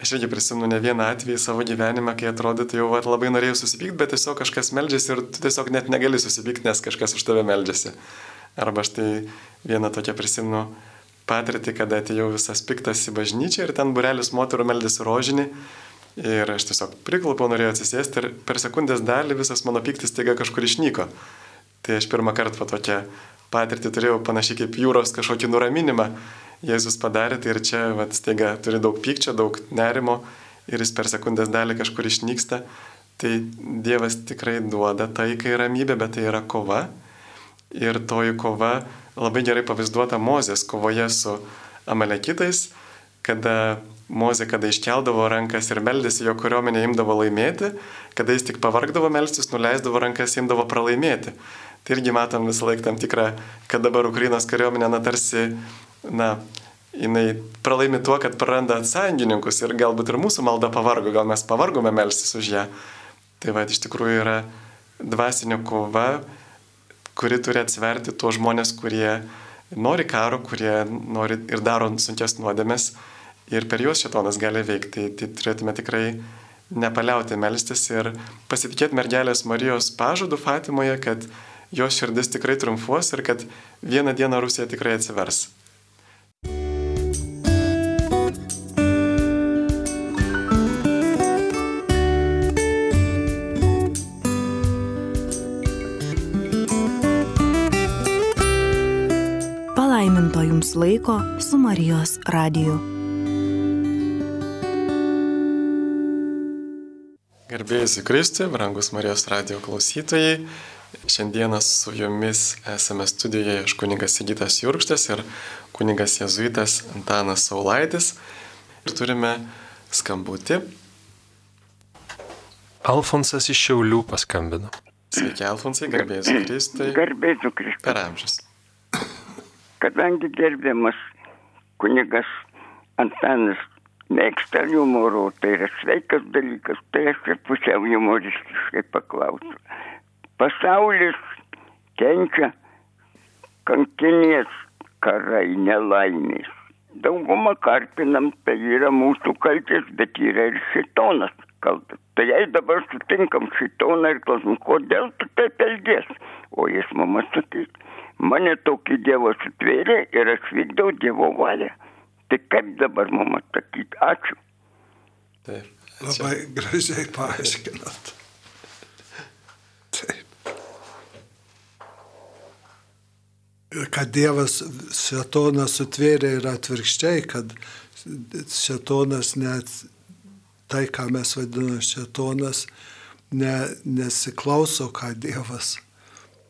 Aš irgi prisimenu ne vieną atvejį savo gyvenime, kai atrodytų jau at, labai norėjau susipykti, bet tiesiog kažkas meldžiasi ir tu tiesiog net negali susipykti, nes kažkas už tave meldžiasi. Arba štai vieną tokią prisimenu patirtį, kada atėjau visas piktas į bažnyčią ir ten burelis moterų meldėsi rožinį. Ir aš tiesiog priklupau, norėjau atsisėsti ir per sekundės dalį visas mano piktis taiga kažkur išnyko. Tai aš pirmą kartą po tokią patirtį turėjau panašiai kaip jūros kažkokį nuraminimą. Jėzus padarė tai ir čia, vat, staiga turi daug pykčio, daug nerimo ir jis per sekundės dalį kažkur išnyksta. Tai Dievas tikrai duoda taiką ir ramybę, bet tai yra kova. Ir toji kova labai gerai pavaizduota Mozės kovoje su Amalekitais, kada Mozė, kada iškeldavo rankas ir meldėsi, jo kariuomenė imdavo laimėti, kada jis tik pavargdavo melstis, nuleisdavo rankas, imdavo pralaimėti. Tai irgi matom visą laiką tam tikrą, kad dabar Ukrainos kariuomenė, na tarsi, na, jinai pralaimi tuo, kad praranda sąjungininkus ir galbūt ir mūsų malda pavargo, gal mes pavargome melstis už ją. Tai va, iš tikrųjų yra dvasinė kova, kuri turi atsverti tuos žmonės, kurie nori karo, kurie nori ir daro sunkes nuodėmės ir per juos šitonas gali veikti. Tai, tai turėtume tikrai nepaliauti melstis ir pasitikėti mergelės Marijos pažadu Fatimoje, kad jos širdis tikrai triumfuos ir kad vieną dieną Rusija tikrai atsivers. Palaiminto jums laiko su Marijos radiju. Garbėjus Kristui, brangus Marijos radio klausytojai. Šiandieną su jumis esame studijoje iš kuningas Sigitas Jurkštas ir kuningas Jezuitas Antanas Saulaitis. Ir turime skambutį. Alfonsas iš Šiaulių paskambino. Sveiki, Alfonsai, garbėjus Kristui. Garbėjus Kristui. Per amžius. Kadangi gerbiamas kunigas Antanas mėgsta humoro, tai yra sveikas dalykas, tai aš ir pusiau humoristiškai paklausiu. Pasaulis kenčia kankinės karai, nelaimės. Daugumą karpinam, tai yra mūsų kaltės, bet yra ir šitonas kaltas. Tai jei dabar sutinkam šitoną ir klausim, kodėl tu taip elgies, o jis mama sakys, mane tokį Dievą sutvėrė ir aš vykdau Dievo valią. Tai kaip dabar mums atsakyti? Ačiū. Taip. Labai gražiai paaiškinat. Taip. Kad Dievas šetoną sutvėrė ir atvirkščiai, kad šetonas net tai, ką mes vadiname šetonas, ne, nesiklauso, ką Dievas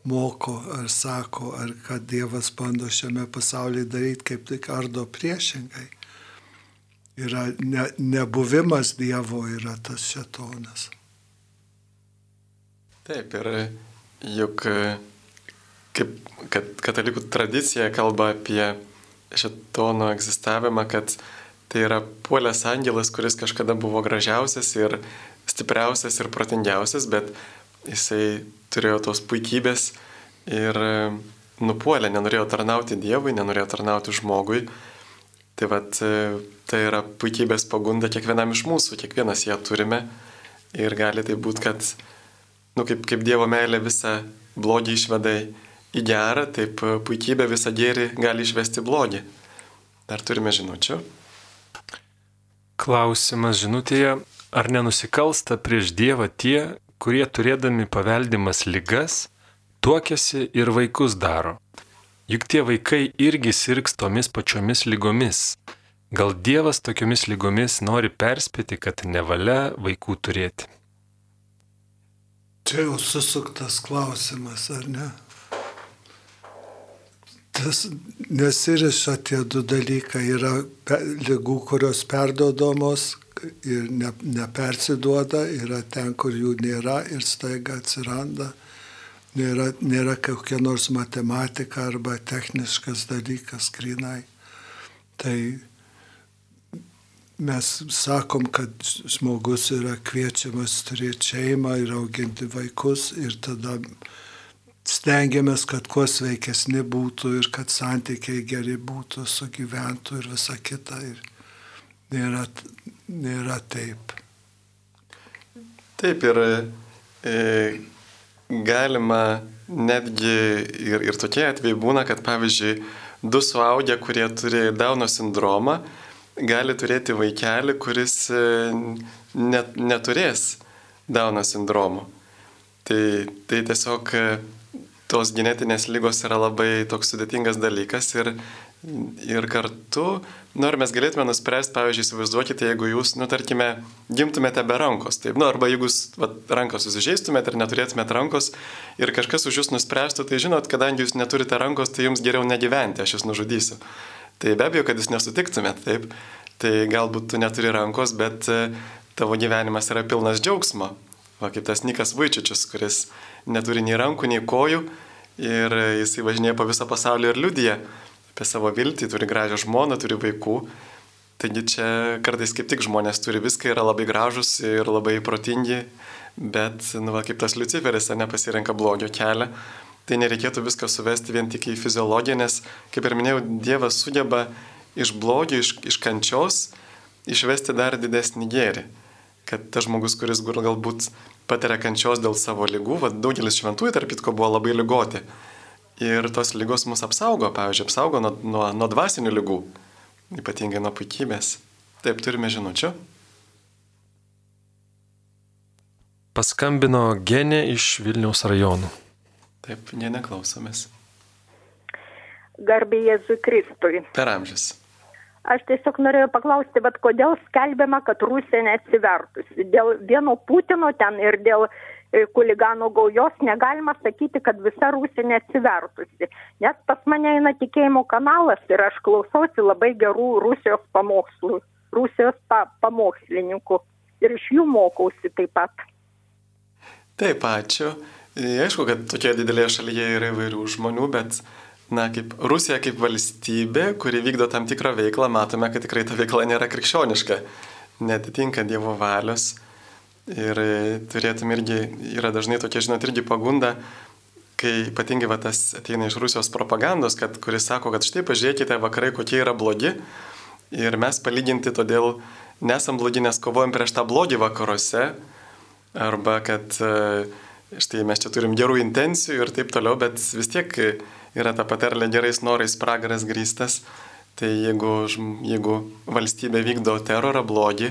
moko ar sako, ar kad Dievas bando šiame pasaulyje daryti, kaip tik ardo priešingai. Yra ne, nebuvimas Dievo yra tas šetonas. Taip, ir juk kaip kad katalikų tradicija kalba apie šetono egzistavimą, kad tai yra puolęs angelas, kuris kažkada buvo gražiausias ir stipriausias ir protingiausias, bet jisai turėjo tos puikybės ir e, nupuolė, nenorėjo tarnauti Dievui, nenorėjo tarnauti žmogui. Tai vad, e, tai yra puikybės pagunda kiekvienam iš mūsų, kiekvienas ją turime ir gali tai būti, kad, nu, kaip, kaip Dievo meilė visą blogį išveda į gerą, taip e, puikybė visą gėrį gali išvesti blogį. Dar turime žinučių. Klausimas žinutėje, ar nenusikalsta prieš Dievą tie, kurie turėdami paveldimas lygas, tuokėsi ir vaikus daro. Juk tie vaikai irgi sirgs tomis pačiomis lygomis. Gal Dievas tokiomis lygomis nori perspėti, kad nevalia vaikų turėti? Čia jau susuktas klausimas, ar ne? Tas nesiriša tie du dalykai. Yra lygų, kurios perdodamos ir ne, nepersiduoda, yra ten, kur jų nėra ir staiga atsiranda. Nėra, nėra kokia nors matematika arba techniškas dalykas grinai. Tai mes sakom, kad žmogus yra kviečiamas turėti šeimą ir auginti vaikus ir tada stengiamės, kad kuo sveikesni būtų ir kad santykiai geri būtų, sugyventų ir visa kita. Ir nėra, nėra taip. Taip ir e, galima netgi ir, ir tokie atvejai būna, kad pavyzdžiui, du suaugę, kurie turi Dauno sindromą, gali turėti vaikelį, kuris e, net, neturės Dauno sindromo. Tai, tai tiesiog e, tos genetinės lygos yra labai toks sudėtingas dalykas ir Ir kartu, nu, ar mes galėtume nuspręsti, pavyzdžiui, įsivaizduokite, jeigu jūs, nu, tarkime, gimtumėte be rankos, taip, nu, arba jeigu jūs va, rankos susižeistumėte ir neturėtumėte rankos ir kažkas už jūs nuspręstų, tai žinot, kadangi jūs neturite rankos, tai jums geriau negyventi, aš jūs nužudysiu. Tai be abejo, kad jūs nesutiktumėt, taip, tai galbūt tu neturi rankos, bet e, tavo gyvenimas yra pilnas džiaugsmo. Va, kaip tas Nikas Vaičičius, kuris neturi nei rankų, nei kojų ir jisai važinėja po visą pasaulį ir liudyja apie savo viltį, turi gražią žmoną, turi vaikų. Taigi čia kartais kaip tik žmonės turi viską, yra labai gražus ir labai protingi, bet, nu, va, kaip tas Luciferis, nepasirenka blogio kelią. Tai nereikėtų viską suvesti vien tik į fiziologiją, nes, kaip ir minėjau, Dievas sugeba iš blogio, iš, iš kančios išvesti dar didesnį gėrį. Kad tas žmogus, kuris galbūt patiria kančios dėl savo lygų, va, daugelis šventųjų, tarp kitko, buvo labai lygoti Ir tos lygos mus apsaugo, pavyzdžiui, apsaugo nuo, nuo, nuo dvasinių lygų, ypatingai nuo puikybės. Taip, turime žinučių. Paskambino Genė iš Vilniaus rajonų. Taip, jie neklausomės. Garbė Jėzui Kristui. Per amžius. Aš tiesiog norėjau paklausti, bet kodėl skelbiama, kad Rusija neatsivertusi. Dėl vieno Putino ten ir dėl kuliganų e, gaujos negalima sakyti, kad visa Rusija neatsivertusi. Nes pas mane eina tikėjimo kanalas ir aš klausausi labai gerų Rusijos pamokslų, Rusijos pa pamokslininkų ir iš jų mokausi taip pat. Taip, ačiū. E, aišku, kad tokia didelėje šalyje yra įvairių žmonių, bet, na, kaip Rusija kaip valstybė, kuri vykdo tam tikrą veiklą, matome, kad tikrai ta veikla nėra krikščioniška, netitinka Dievo valios. Ir e, turėtum irgi, yra dažnai tokia, žinot, irgi pagunda, kai ypatingai va, tas ateina iš Rusijos propagandos, kad, kuris sako, kad štai pažiūrėkite vakarai, kokie yra blogi. Ir mes palyginti todėl nesam blogi, nes kovojam prieš tą blogį vakaruose. Arba kad e, štai mes čia turim gerų intencijų ir taip toliau, bet vis tiek yra ta patarlė gerais norais pragaras grįstas. Tai jeigu, jeigu valstybė vykdo terorą, blogį,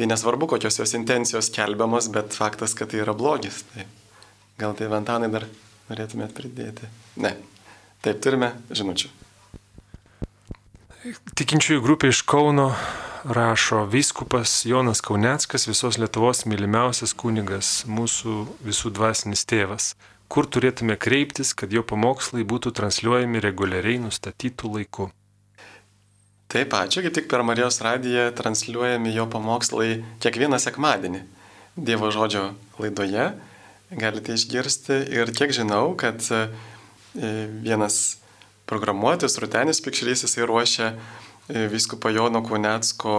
Tai nesvarbu, kokios jos intencijos kelbiamos, bet faktas, kad tai yra blogis. Tai gal tai Vantanai dar norėtumėt pridėti? Ne. Taip, turime žinučių. Tikinčiųjų grupė iš Kauno rašo Vyskupas Jonas Kauneckas, visos Lietuvos mylimiausias kunigas, mūsų visų dvasinis tėvas. Kur turėtume kreiptis, kad jo pamokslai būtų transliuojami reguliariai nustatytų laiku? Taip, ačiū, kaip tik per Marijos radiją transliuojami jo pamokslai kiekvieną sekmadienį Dievo žodžio laidoje. Galite išgirsti ir kiek žinau, kad e, vienas programuotojas Rutenis Pikšrys jisai ruošia e, viskupo Jono Kunecko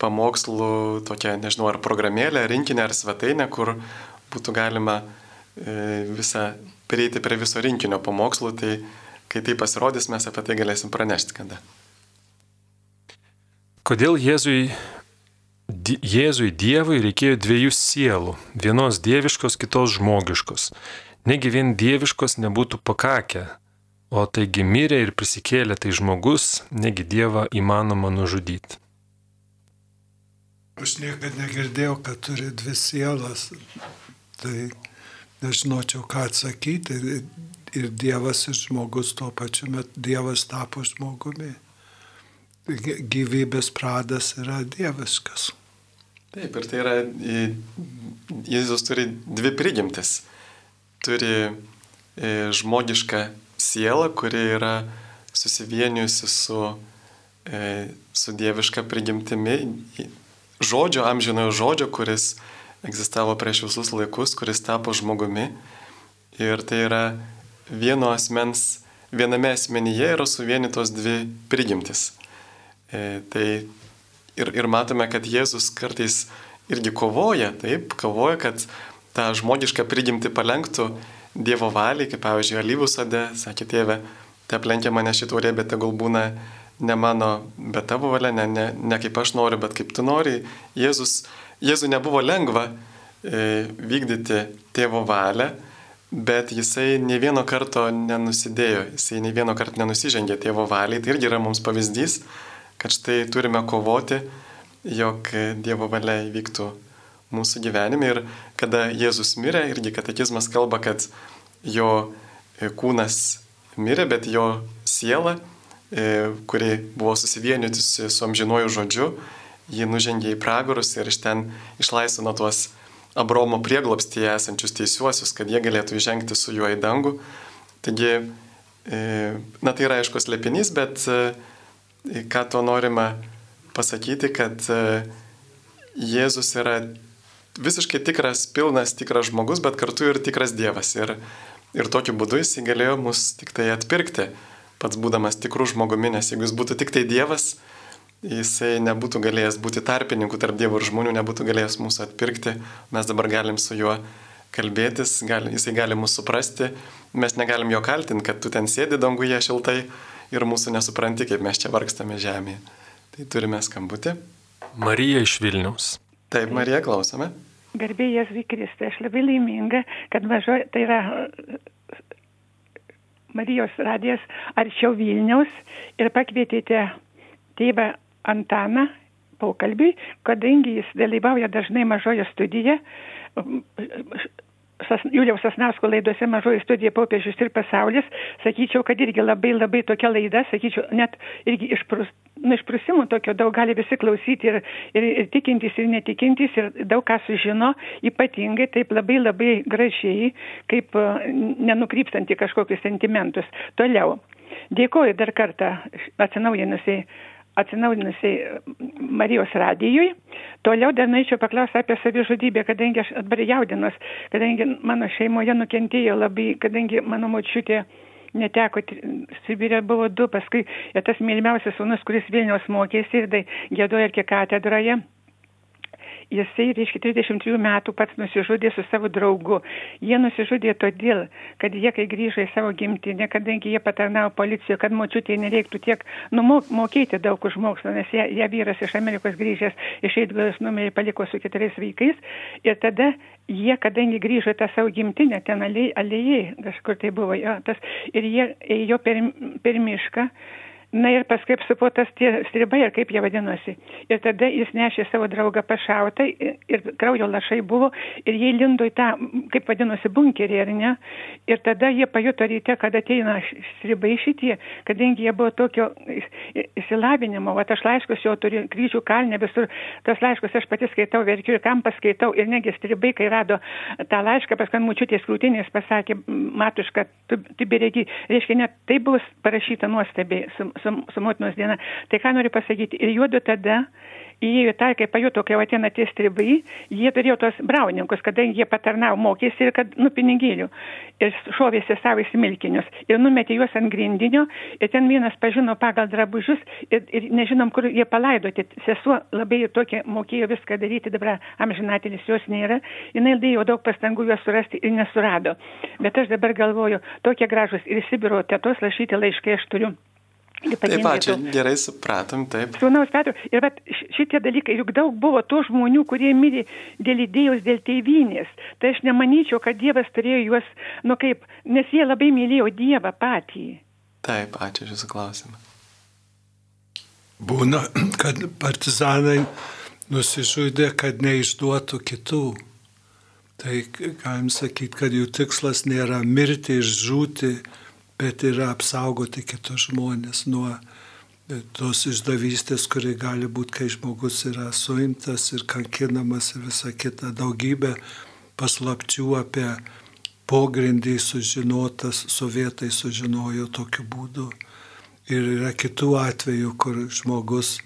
pamokslų tokią, nežinau, ar programėlę, rinkinę ar svetainę, kur būtų galima e, visą prieiti prie viso rinkinio pamokslų, tai kai tai pasirodys, mes apie tai galėsim pranešti kada. Kodėl Jėzui, Jėzui Dievui reikėjo dviejų sielų - vienos dieviškos, kitos žmogiškos. Negi vien dieviškos nebūtų pakakę, o taigi mirė ir prisikėlė tai žmogus, negi Dievą įmanoma nužudyti. Aš niekada negirdėjau, kad turi dvi sielas. Tai nežinočiau, ką atsakyti. Ir Dievas ir žmogus tuo pačiu metu Dievas tapo žmogumi gyvybės pradas yra dieviškas. Taip, ir tai yra, Jėzus turi dvi prigimtis. Turi žmogišką sielą, kuri yra susivienijusi su, su dieviška prigimtimi, žodžio, amžinojo žodžio, kuris egzistavo prieš visus laikus, kuris tapo žmogumi. Ir tai yra vieno asmens, viename asmenyje yra suvienytos dvi prigimtis. E, tai ir, ir matome, kad Jėzus kartais irgi kovoja, taip, kovoja, kad tą žmogišką prigimti palenktų Dievo valiai, kaip pavyzdžiui, alyvų sade, sakė tėve, te aplenkia mane šiturė, bet tegul būna ne mano, bet tavo valia, ne, ne, ne kaip aš noriu, bet kaip tu nori. Jėzus, Jėzui nebuvo lengva e, vykdyti tėvo valią, bet jisai ne vieno karto nenusidėjo, jisai ne vieno karto nenusižengė tėvo valiai. Tai irgi yra mums pavyzdys, kad štai turime kovoti, jog Dievo valia įvyktų mūsų gyvenime. Ir kada Jėzus mirė, irgi katekizmas kalba, kad jo kūnas mirė, bet jo siela, e, kuri buvo susivienijusi su amžinuoju žodžiu, ji nužengė į pragarus ir iš ten išlaisvino tuos Abromo prieglopstyje esančius teisiuosius, kad jie galėtų įžengti su juo į dangų. Taigi, e, na tai yra aiškus lepinys, bet e, ką to norima pasakyti, kad e, Jėzus yra visiškai tikras, pilnas, tikras žmogus, bet kartu ir tikras Dievas. Ir, ir tokiu būdu jis galėjo mus tik tai atpirkti, pats būdamas tikrų žmogumi, nes jeigu jis būtų tik tai Dievas, jisai nebūtų galėjęs būti tarpininku tarp Dievo ir žmonių, nebūtų galėjęs mūsų atpirkti, mes dabar galim su juo kalbėtis, gali, jisai gali mūsų suprasti, mes negalim jo kaltinti, kad tu ten sėdi danguje šiltai ir mūsų nesupranti, kaip mes čia vargstame žemėje. Tai turime skambutį. Marija iš Vilniaus. Taip, Marija, klausome. Garbėjas Vikristai, aš labai laiminga, kad mažo, tai yra Marijos radijas arčiau Vilniaus ir pakvietėte tėvą Antaną pokalbiui, kadangi jis dalyvauja dažnai mažoje studijoje, Juliaus Sasnausko laidose mažoji studija popiežius ir pasaulis, sakyčiau, kad irgi labai labai tokia laida, sakyčiau, net irgi išprus, nu, išprusimų tokio daug gali visi klausyti ir, ir, ir tikintys, ir netikintis, ir daug ką sužino, ypatingai taip labai labai gražiai, kaip nenukrypstant į kažkokius sentimentus. Toliau. Dėkuoju dar kartą atsinaujinusiai atsinaudinusiai Marijos radijui. Toliau dar norėčiau paklausti apie savižudybę, kadangi aš dabar jaudinos, kadangi mano šeimoje nukentėjo labai, kadangi mano močiutė neteko, Sibirė buvo du, paskui tas mylimiausias sūnus, kuris Vilniaus mokėsi ir tai gėdojo ir katedroje jisai, reiškia, 33 metų pats nusižudė su savo draugu. Jie nusižudė todėl, kad jie, kai grįžo į savo gimtinę, kadangi jie patarnavo policijoje, kad močiutė nereiktų tiek numokėti daug už mokslą, nes ją, ją vyras iš Amerikos grįžęs iš Eidgalos numerį paliko su keturiais vaikais. Ir tada jie, kadangi grįžo į tą savo gimtinę, ten alėjai, kažkur tai buvo, jo, tas, ir jie ėjo per, per mišką Na ir paskui apsupotas tie stribai, ar kaip jie vadinosi. Ir tada jis nešė savo draugą pašautą ir kraujo lašai buvo ir jie lindo į tą, kaip vadinosi, bunkerį, ar ne. Ir tada jie pajuto ryte, kad ateina stribai šitie, kadangi jie buvo tokio įsilavinimo, o aš laiškus jau turiu kryžių kalnę visur, tos laiškus aš pati skaitau, verkiu ir kam paskaitau. Ir negi stribai, kai rado tą laišką, paskui mučiutės krūtinės pasakė, matuška, tu, tu beregi, reiškia, net tai bus parašyta nuostabiai. Su, su, su motinos diena. Tai ką noriu pasakyti, ir juodu tada įėjo tą, kai pajuto, kai ateina tie stribai, jie turėjo tos brauninkus, kadangi jie patarnavo mokėsi ir kad, nu, pinigėlių. Ir šovėsi savo įsimilkinius. Ir numetė juos ant grindinio. Ir ten vienas pažino pagal drabužius. Ir, ir nežinom, kur jie palaidoti. Sesuo labai tokia mokėjo viską daryti, dabar amžinatelis jos nėra. Jis dėjo daug pastangų juos surasti ir nesurado. Bet aš dabar galvoju, tokie gražus ir Sibiro tetos rašyti laiškai aš turiu. Taip, ačiū, gerai supratom, taip. Sūnaus Petro, ir vat, šitie dalykai, juk daug buvo tų žmonių, kurie mirė dėl idėjos, dėl tėvynės. Tai aš nemanyčiau, kad Dievas turėjo juos, nu kaip, nes jie labai mylėjo Dievą patį. Taip, ačiū už Jūsų klausimą. Būna, <clears throat> kad partizanai nusižudė, kad neišduotų kitų. Tai galim sakyti, kad jų tikslas nėra mirti ir žūti bet yra apsaugoti kitus žmonės nuo tos išdavystės, kuri gali būti, kai žmogus yra suimtas ir kankinamas ir visa kita. Daugybė paslapčių apie pogrindį sužinotas, sovietai sužinojo tokiu būdu. Ir yra kitų atvejų, kur žmogus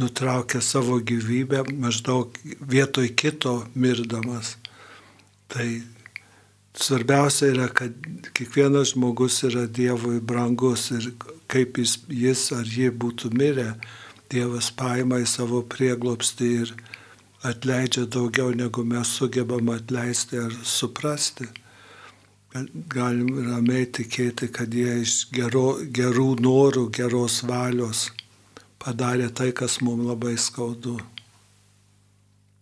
nutraukia savo gyvybę maždaug vietoj kito mirdamas. Tai Svarbiausia yra, kad kiekvienas žmogus yra Dievui brangus ir kaip jis, jis ar ji būtų mirę, Dievas paima į savo prieglopstį ir atleidžia daugiau negu mes sugebam atleisti ar suprasti. Galim ramiai tikėti, kad jie iš gero, gerų norų, geros valios padarė tai, kas mums labai skaudu.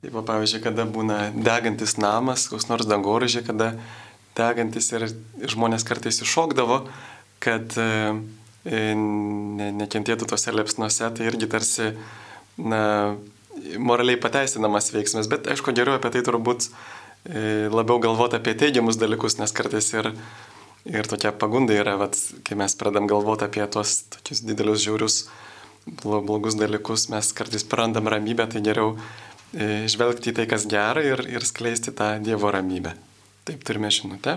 Taip, pavyzdžiui, kada būna degantis namas, koks nors dangoraižė, kada degantis ir žmonės kartais iššokdavo, kad e, e, ne, nekentėtų tose liepsnuose, tai irgi tarsi na, moraliai pateisinamas veiksmas, bet aišku, geriau apie tai turbūt e, labiau galvoti apie teigiamus dalykus, nes kartais ir, ir tokia pagunda yra, vat, kai mes pradam galvoti apie tuos tokius didelius žiaurius blogus dalykus, mes kartais prarandam ramybę, tai geriau žvelgti į tai, kas gera ir, ir skleisti tą Dievo ramybę. Taip turime žinutę.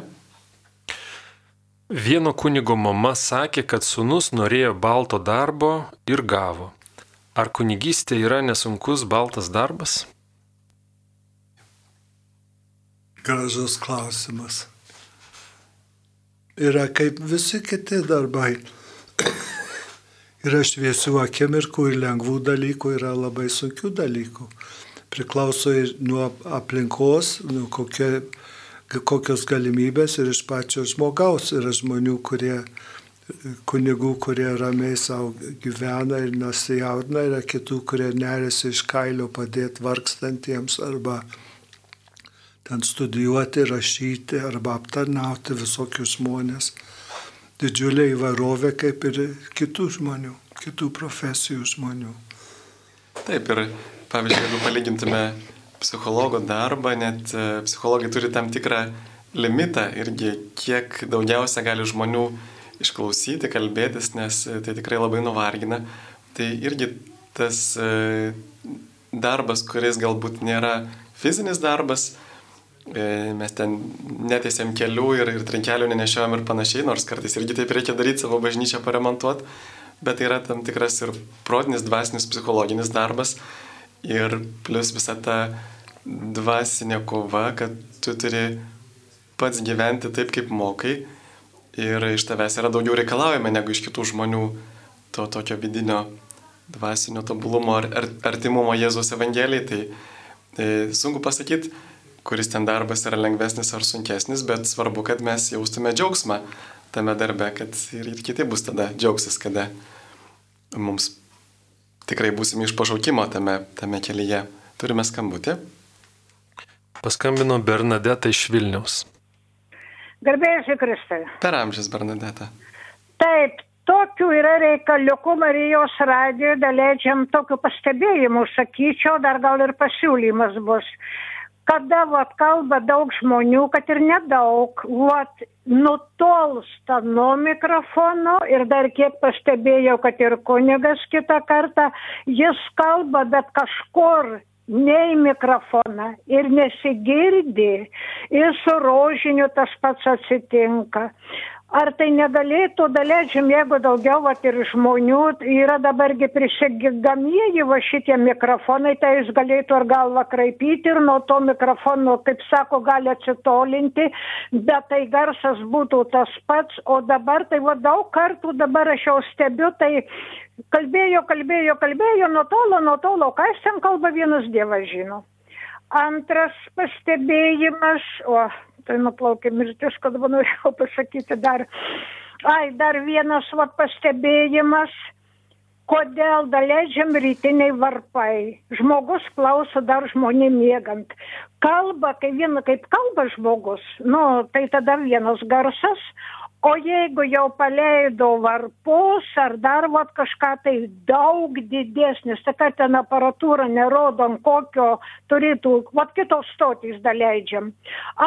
Vieno kunigo mama sakė, kad sunus norėjo balto darbo ir gavo. Ar kunigystė yra nesunkus baltas darbas? Gražus klausimas. Yra kaip visi kiti darbai. yra šviesių akimirkų ir lengvų dalykų, yra labai sunkių dalykų. Priklauso ir nuo aplinkos, nuo kokia kokios galimybės ir iš pačio žmogaus yra žmonių, kurie, kunigų, kurie ramiai savo gyvena ir nesijaudina, yra kitų, kurie nerėsi iš kailio padėti vargstantiems arba ten studijuoti, rašyti arba aptarnauti visokius žmonės. Didžiulė įvairovė kaip ir kitų žmonių, kitų profesijų žmonių. Taip ir pavyzdžiui, jeigu palygintume psichologo darbą, net e, psichologai turi tam tikrą limitą irgi, kiek daugiausia gali žmonių išklausyti, kalbėtis, nes e, tai tikrai labai nuvargina. Tai irgi tas e, darbas, kuris galbūt nėra fizinis darbas, mes ten netėsiam kelių ir, ir trinkelių nenešiojam ir panašiai, nors kartais irgi taip reikia daryti savo bažnyčią paremontuoti, bet tai yra tam tikras ir protinis, dvasinis, psichologinis darbas ir plus visa ta dvasinė kova, kad tu turi pats gyventi taip, kaip mokai ir iš tavęs yra daugiau reikalaujama negu iš kitų žmonių to tokio vidinio dvasinio tobulumo ar, ar artimumo Jėzus Evangelijai. Tai, tai sunku pasakyti, kuris ten darbas yra lengvesnis ar sunkesnis, bet svarbu, kad mes jaustume džiaugsmą tame darbe, kad ir, ir kiti bus tada džiaugsis, kada mums tikrai būsime iš pašaukimo tame, tame kelyje. Turime skambutį. Paskambino Bernadeta iš Vilniaus. Garbėjusi Kristai. Per amžius Bernadeta. Taip, tokių yra reikaliukų Marijos radijoje, dalėdžiam tokių pastebėjimų, sakyčiau, dar gal ir pasiūlymas bus. Kada vat, kalba daug žmonių, kad ir nedaug, vat, nutolsta nuo mikrofono ir dar kiek pastebėjau, kad ir kunigas kitą kartą, jis kalba, bet kažkur ne į mikrofoną ir nesigirdi, ir su rožiniu tas pats atsitinka. Ar tai negalėtų, daleidžiam, jeigu daugiau vat, ir žmonių, yra dabargi prisigamieji va šitie mikrofonai, tai jis galėtų ar galvą kraipyti ir nuo to mikrofono, kaip sako, gali atsitolinti, bet tai garsas būtų tas pats, o dabar tai va daug kartų dabar aš jau stebiu, tai kalbėjo, kalbėjo, kalbėjo, nuo tolo, nuo tolo, ką jis ten kalba, vienas dievas žino. Antras pastebėjimas, o tai nuplaukė mirtis, kad norėjau pasakyti dar. Ai, dar vienas va, pastebėjimas, kodėl daleidžiam rytiniai varpai. Žmogus klauso dar žmonė mėgant. Kalba, kai viena kaip kalba žmogus, nu, tai tada vienas garsas, o jeigu jau paleido varpus ar dar vat kažką tai daug didesnis. Tai kad ten aparatūra nerodom kokio turėtų vat kitos stotys daleidžiam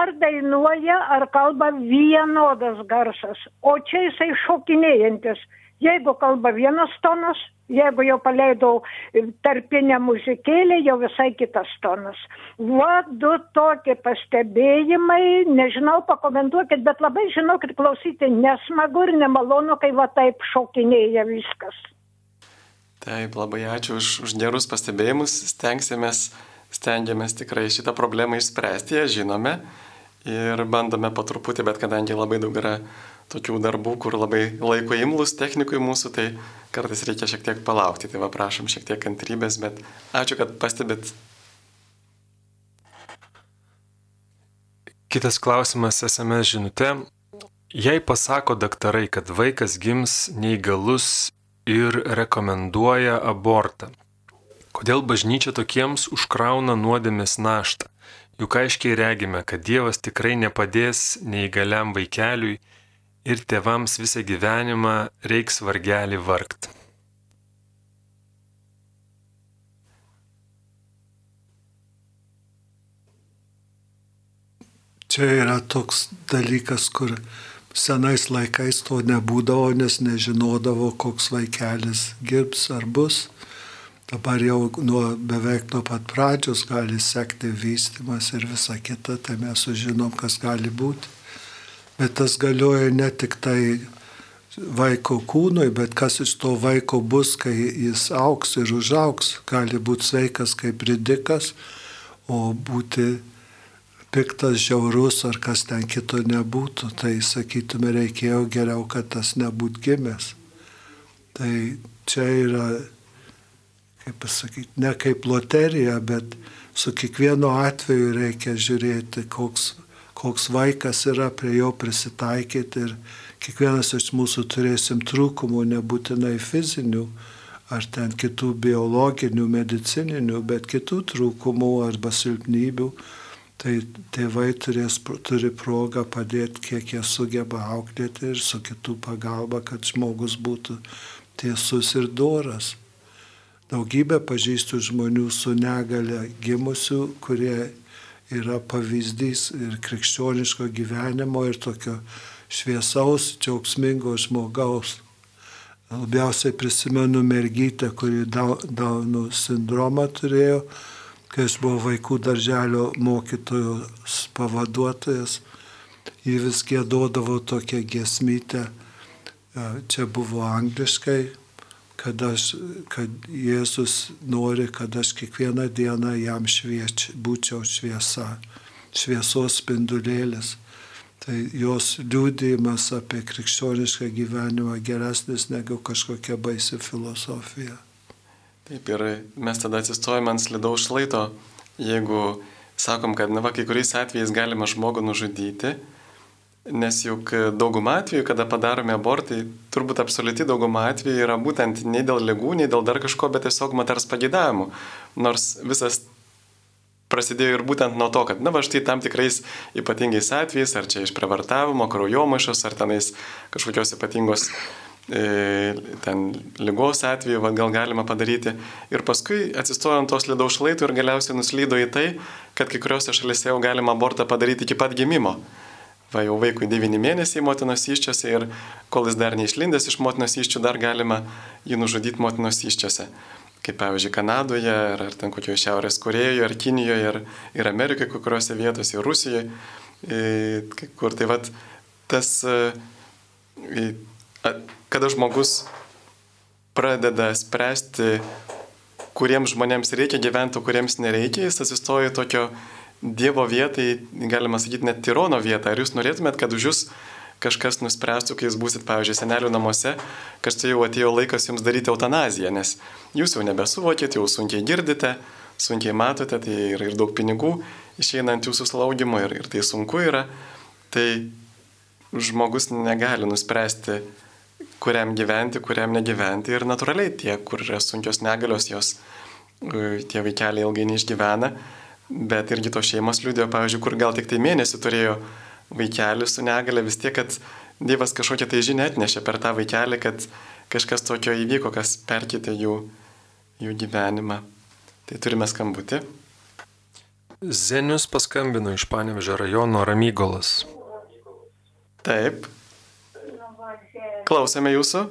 ar dainuoja ar kalba vienodas garsas. O čia jisai šokinėjantis jeigu kalba vienas tonas jeigu jau paleidau tarpinę muzikėlę jau visai kitas tonas va du tokie pastebėjimai nežinau pakomentuokit bet labai žinokit klausyti nesmagu ir nemalonu kai va taip šokinėja viskas Taip, labai ačiū už, už gerus pastebėjimus. Stengsimės, stengiamės tikrai šitą problemą išspręsti, ją žinome ir bandome po truputį, bet kadangi labai daug yra tokių darbų, kur labai laiko imlus technikui mūsų, tai kartais reikia šiek tiek palaukti. Tai va prašom šiek tiek kantrybės, bet ačiū, kad pastebėt. Kitas klausimas SMS žinutė. Jei pasako daktarai, kad vaikas gims neįgalus ir rekomenduoja abortą, kodėl bažnyčia tokiems užkrauna nuodėmės naštą? Juk aiškiai regime, kad Dievas tikrai nepadės neįgaliam vaikeliui ir tėvams visą gyvenimą reiks vargelį vargt. Čia yra toks dalykas, kur senais laikais to nebūdavo, nes nežinodavo, koks vaikelis girbs ar bus. Dabar jau nuo, beveik nuo pat pradžios gali sekti vystimas ir visa kita, tai mes sužinom, kas gali būti. Bet tas galioja ne tik tai vaiko kūnui, bet kas iš to vaiko bus, kai jis auks ir užauks. Gali būti sveikas kaip ridikas, o būti piktas, žiaurus ar kas ten kito nebūtų, tai sakytume reikėjo geriau, kad tas nebūt gimęs. Tai čia yra, kaip pasakyti, ne kaip loterija, bet su kiekvienu atveju reikia žiūrėti, koks, koks vaikas yra, prie jo prisitaikyti ir kiekvienas iš mūsų turėsim trūkumų, nebūtinai fizinių ar ten kitų biologinių, medicininių, bet kitų trūkumų arba silpnybių tai tėvai turės, turi progą padėti, kiek jie sugeba auklėti ir su kitų pagalba, kad žmogus būtų tiesus ir doras. Daugybę pažįstų žmonių su negale gimusių, kurie yra pavyzdys ir krikščioniško gyvenimo ir tokio šviesaus, džiaugsmingo žmogaus. Labiausiai prisimenu mergytę, kuri Daunų sindromą turėjo kai aš buvau vaikų darželio mokytojos pavaduotojas, jį vis gėdodavo tokią gesmytę, čia buvo angliškai, kad, aš, kad Jėzus nori, kad aš kiekvieną dieną jam švieč, būčiau šviesa, šviesos spindulėlis. Tai jos liūdėjimas apie krikščionišką gyvenimą geresnis negu kažkokia baisi filosofija. Taip ir mes tada atsistojame ant slidaus šlaito, jeigu sakom, kad na va, kai kuriais atvejais galima žmogų nužudyti, nes juk dauguma atvejų, kada padarome abortai, turbūt absoliuti dauguma atvejų yra būtent nei dėl lygų, nei dėl dar kažko, bet tiesiog moters pagėdavimų. Nors visas prasidėjo ir būtent nuo to, kad, na, va štai tam tikrais ypatingais atvejais, ar čia iš prievartavimo, kraujomaišos, ar tenais kažkokios ypatingos E, ten lygos atveju, va, gal galima padaryti. Ir paskui atsistojo ant tos lidaus šlaitų ir galiausiai nuslydo į tai, kad kai kuriuose šalise jau galima abortą padaryti iki pat gimimo. Va jau vaikui 9 mėnesiai motinos iščiose ir kol jis dar neišlindęs iš motinos iščių, dar galima jį nužudyti motinos iščiose. Kaip pavyzdžiui, Kanadoje, ar, ar ten kokioje Šiaurės Korejoje, ar Kinijoje, ar ir Amerikoje, kai kuriuose vietose, ir Rusijoje. E, kur tai vad tas e, kada žmogus pradeda spręsti, kuriems žmonėms reikia gyventi, kuriems nereikia, jis atsistoja tokio Dievo vietai, galima sakyti, net tirono vietą. Ar jūs norėtumėt, kad už jūs kažkas nuspręstų, kai jūs būsit, pavyzdžiui, senelių namuose, kad tai jau atėjo laikas jums daryti eutanaziją, nes jūs jau nebesuvokėt, jau sunkiai girdite, sunkiai matote, tai ir, ir daug pinigų išeina ant jūsų slaugimo ir, ir tai sunku yra. Tai žmogus negali nuspręsti, kuriam gyventi, kuriam negyventi. Ir natūraliai tie, kur yra sunkios negalios, jos e, tie vaikeliai ilgai neišgyvena. Bet irgi to šeimos liūdėjo, pavyzdžiui, kur gal tik tai mėnesį turėjo vaikelį su negale, vis tiek, kad Dievas kažkokią tai žinią atnešė per tą vaikelį, kad kažkas tokio įvyko, kas perkite jų, jų gyvenimą. Tai turime skambutį. Zenius paskambino iš Panevežio rajono Ramygolas. Taip. Klausėme jūsų.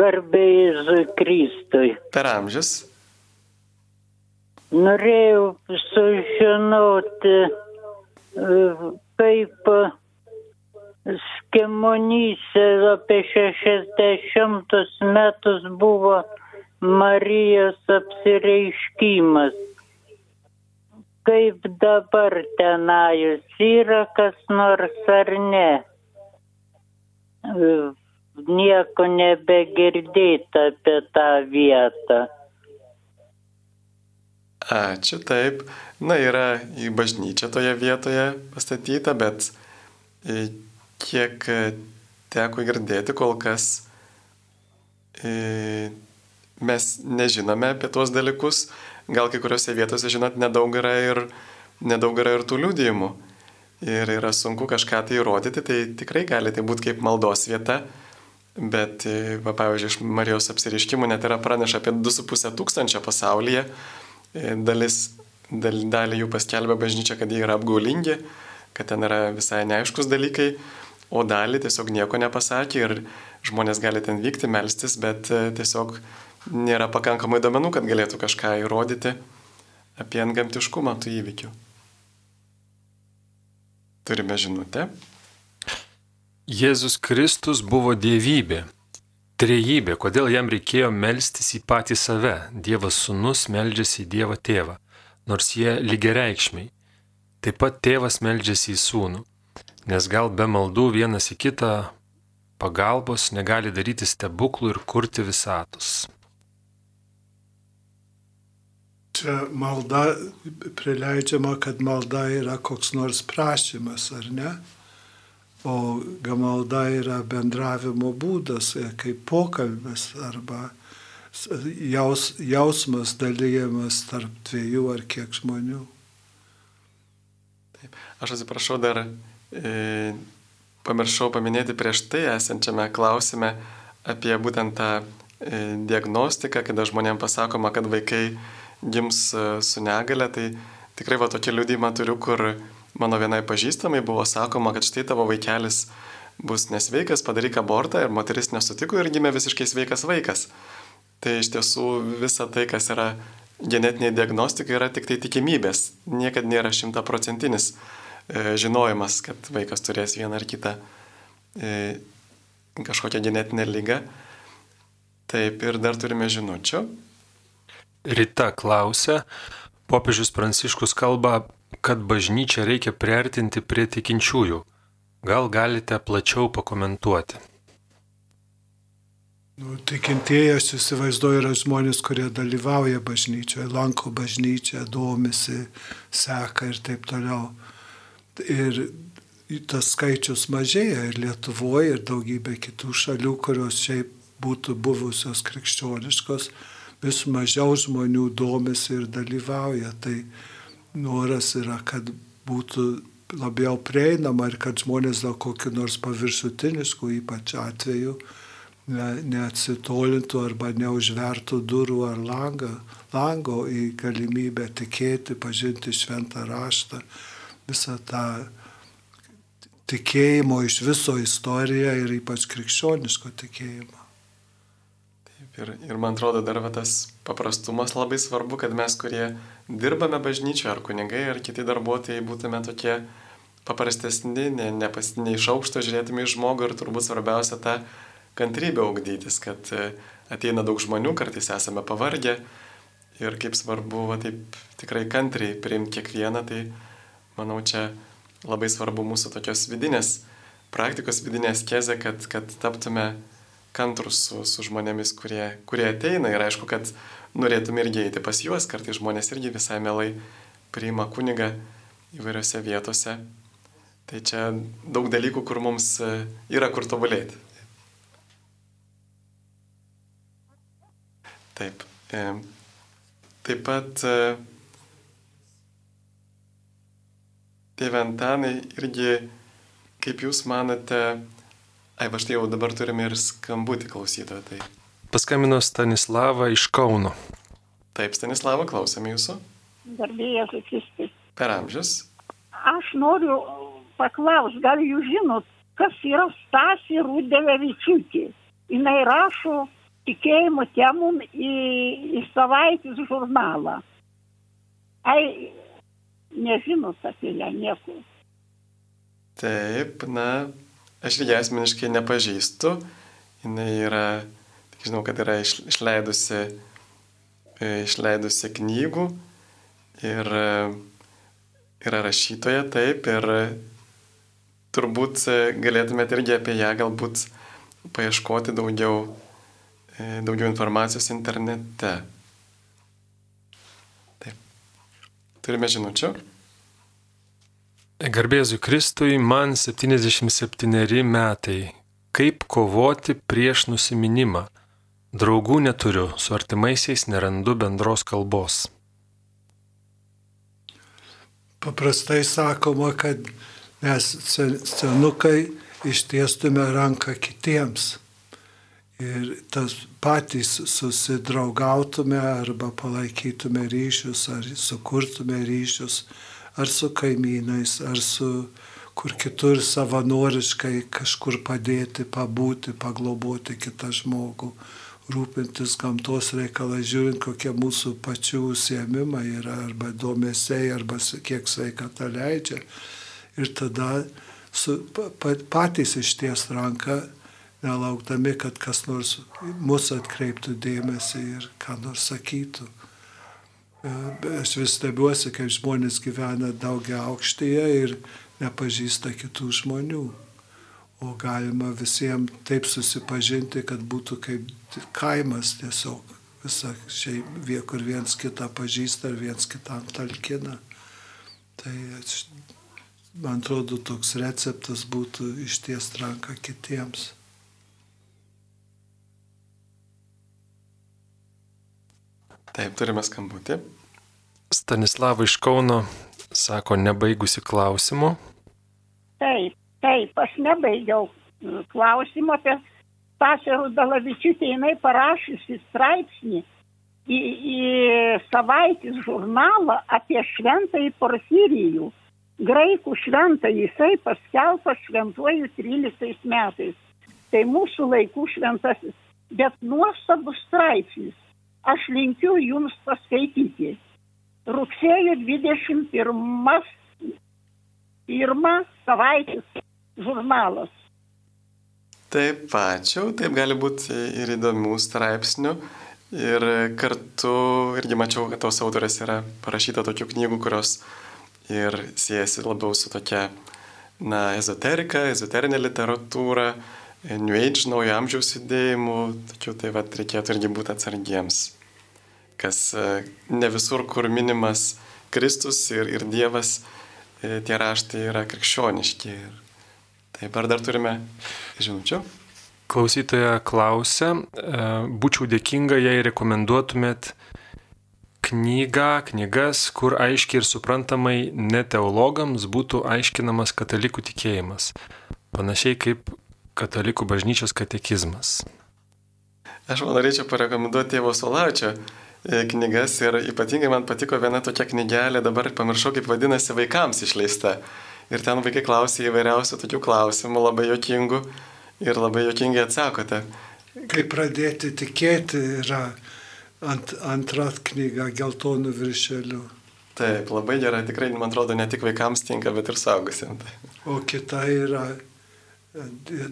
Garbėjai Kristui. Per amžius. Norėjau sužinoti, kaip Skemonyse apie 60 metus buvo Marijos apsireiškimas. Kaip dabar tenajus yra kas nors ar ne? nieko nebegirdėta apie tą vietą. Ačiū, taip. Na, yra į bažnyčią toje vietoje pastatyta, bet e, kiek teko girdėti, kol kas e, mes nežinome apie tuos dalykus. gal kai kuriuose vietose, žinot, nedaug yra ir, nedaug yra ir tų liūdėjimų. Ir yra sunku kažką tai įrodyti, tai tikrai gali tai būti kaip maldos vieta. Bet, e, va, pavyzdžiui, iš Marijos apsiriškimų net yra praneša apie 2,5 tūkstančio pasaulyje. E, dalis, dal, dalį jų paskelbė bažnyčia, kad jie yra apgaulingi, kad ten yra visai neaiškus dalykai, o dalį tiesiog nieko nepasakė ir žmonės gali ten vykti, melstis, bet e, tiesiog nėra pakankamai domenų, kad galėtų kažką įrodyti apie antgamtiškumą tų įvykių. Turime žinutę. Jėzus Kristus buvo dievybė. Trejybė, kodėl jam reikėjo melstis į patį save. Dievas sunus meldžiasi į Dievą tėvą, nors jie lygiareikšmiai. Taip pat tėvas meldžiasi į sūnų, nes gal be maldų vienas į kitą pagalbos negali daryti stebuklų ir kurti visatos. Čia malda prileidžiama, kad malda yra koks nors prašymas, ar ne? O malda yra bendravimo būdas, e, kaip pokalbis arba jaus, jausmas dalyjamas tarp dviejų ar kiek žmonių. Taip. Aš atsiprašau dar, e, pamiršau paminėti prieš tai esančiame klausime apie būtent tą e, diagnostiką, kada žmonėms pasakoma, kad vaikai gims e, su negale, tai tikrai va tokia liūdimą turiu, kur mano vienai pažįstamai buvo sakoma, kad štai tavo vaikelis bus nesveikas, padaryk abortą ir moteris nesutiko ir gimė visiškai sveikas vaikas. Tai iš tiesų visa tai, kas yra genetinė diagnostika, yra tik tai tikimybės. Niekad nėra šimtaprocentinis e, žinojimas, kad vaikas turės vieną ar kitą e, kažkokią genetinę lygą. Taip ir dar turime žinučių. Rita klausia, popiežius Pranciškus kalba, kad bažnyčią reikia priartinti prie tikinčiųjų. Gal galite plačiau pakomentuoti? Nu, tikintieji, aš įsivaizduoju, yra žmonės, kurie dalyvauja bažnyčioje, lanko bažnyčią, domisi, seka ir taip toliau. Ir tas skaičius mažėja ir Lietuvoje, ir daugybė kitų šalių, kurios šiaip būtų buvusios krikščioniškos vis mažiau žmonių domisi ir dalyvauja. Tai noras yra, kad būtų labiau prieinama ir kad žmonės dėl kokiu nors paviršutiniškų ypač atveju ne, neatsitolintų arba neužvertų durų ar langą, lango į galimybę tikėti, pažinti šventą raštą, visą tą tikėjimo iš viso istoriją ir ypač krikščioniško tikėjimo. Ir, ir man atrodo dar va, tas paprastumas labai svarbu, kad mes, kurie dirbame bažnyčioje, ar kunigai, ar kiti darbuotojai, būtume tokie paprastesni, ne, ne, pas, ne iš aukšto žiūrėtume į žmogų ir turbūt svarbiausia tą kantrybę augdytis, kad e, ateina daug žmonių, kartais esame pavargę ir kaip svarbu va, taip tikrai kantriai priimti kiekvieną, tai manau čia labai svarbu mūsų tokios vidinės praktikos, vidinės kezė, kad, kad taptume kantrus su, su žmonėmis, kurie, kurie ateina. Ir aišku, kad norėtume irgi eiti pas juos, kartai žmonės irgi visai mielai priima kunigą įvairiose vietose. Tai čia daug dalykų, kur mums e, yra kur tobulėti. Taip. E, taip pat e, tėvė Antanai irgi, kaip jūs manote, Ai, va štai jau dabar turime ir skambutį klausytoją. Tai. Paskambino Stanislava iš Kauno. Taip, Stanislava, klausome jūsų. Garbėjas Kristus. Per amžius. Aš noriu paklausti, gal jūs žinot, kas yra Stasi Rudelevičiūtė. Jis rašo tikėjimo temum į, į savaitės žurnalą. Ai, nežinot apie ją nieko. Taip, na, Aš ją asmeniškai nepažįstu. Jis yra, žinau, kad yra išleidusi, e, išleidusi knygų ir e, yra rašytoja taip ir turbūt e, galėtumėte irgi apie ją galbūt paieškoti daugiau, daugiau informacijos internete. Taip. Turime žinučių. Garbėsiu Kristui, man 77 metai. Kaip kovoti prieš nusiminimą? Draugų neturiu, su artimaisiais nerandu bendros kalbos. paprastai sakoma, kad mes senukai ištiestume ranką kitiems. Ir tas patys susidraugautume arba palaikytume ryšius, ar sukurtume ryšius, ar su kaimynais, ar su kur kitur savanoriškai kažkur padėti, pabūti, pagloboti kitą žmogų, rūpintis gamtos reikalai, žiūrint, kokie mūsų pačių užsiemimai yra, arba domesiai, arba kiek sveikata leidžia. Ir tada su, patys išties ranką, nelaukdami, kad kas nors mus atkreiptų dėmesį ir ką nors sakytų. E, aš vis stebiuosi, kaip žmonės gyvena daugia aukštyje ir nepažįsta kitų žmonių. O galima visiems taip susipažinti, kad būtų kaip kaimas tiesiog visa šeima, kur viens kitą pažįsta ir viens kitam talkina. Tai aš man atrodo, toks receptas būtų išties ranką kitiems. Taip, turime skambutį. Stanislava iš Kauno sako, nebaigusi klausimų. Taip, taip, aš nebaigiau klausimą apie Tasę Rudalavičiūtę, jinai parašysi straipsnį į, į savaitės žurnalą apie šventąjį Porfirijų graikų šventą jisai paskelbtas šventuoju 13 metais. Tai mūsų laikų šventasis, bet nuostabus straipsnis. Aš linkiu jums paskaityti. Rugsėjo 21 pirmą savaitės žurnalas. Taip, ačiū. Taip gali būti ir įdomių straipsnių. Ir kartu irgi mačiau, kad tos autorės yra parašyta tokių knygų, kurios ir siejasi labiau su tokia, na, ezoterika, ezoterinė literatūra, New Age, naujo amžiaus judėjimų, tačiau tai vad reikėtų irgi būti atsargiems, kas e, ne visur, kur minimas Kristus ir, ir Dievas, e, tie raštai yra krikščioniški. Taip, ar dar turime žinučių? Klausytoja klausia, e, būčiau dėkinga, jei rekomenduotumėt knygą, knygas, kur aiškiai ir suprantamai ne teologams būtų aiškinamas katalikų tikėjimas. Panašiai kaip katalikų bažnyčios katekizmas. Aš man norėčiau parekomenduoti tėvo Solaučio e, knygas ir ypatingai man patiko viena tokia knygelė, dabar pamiršau, kaip vadinasi, vaikams išleista. Ir ten vaikai klausė įvairiausių tokių klausimų, labai jokingų ir labai jokingai atsakote. Kaip pradėti tikėti yra ant, antra knyga geltonų viršelių. Taip, labai gerai, tikrai, man atrodo, ne tik vaikams tinka, bet ir saugusiems. O kita yra e,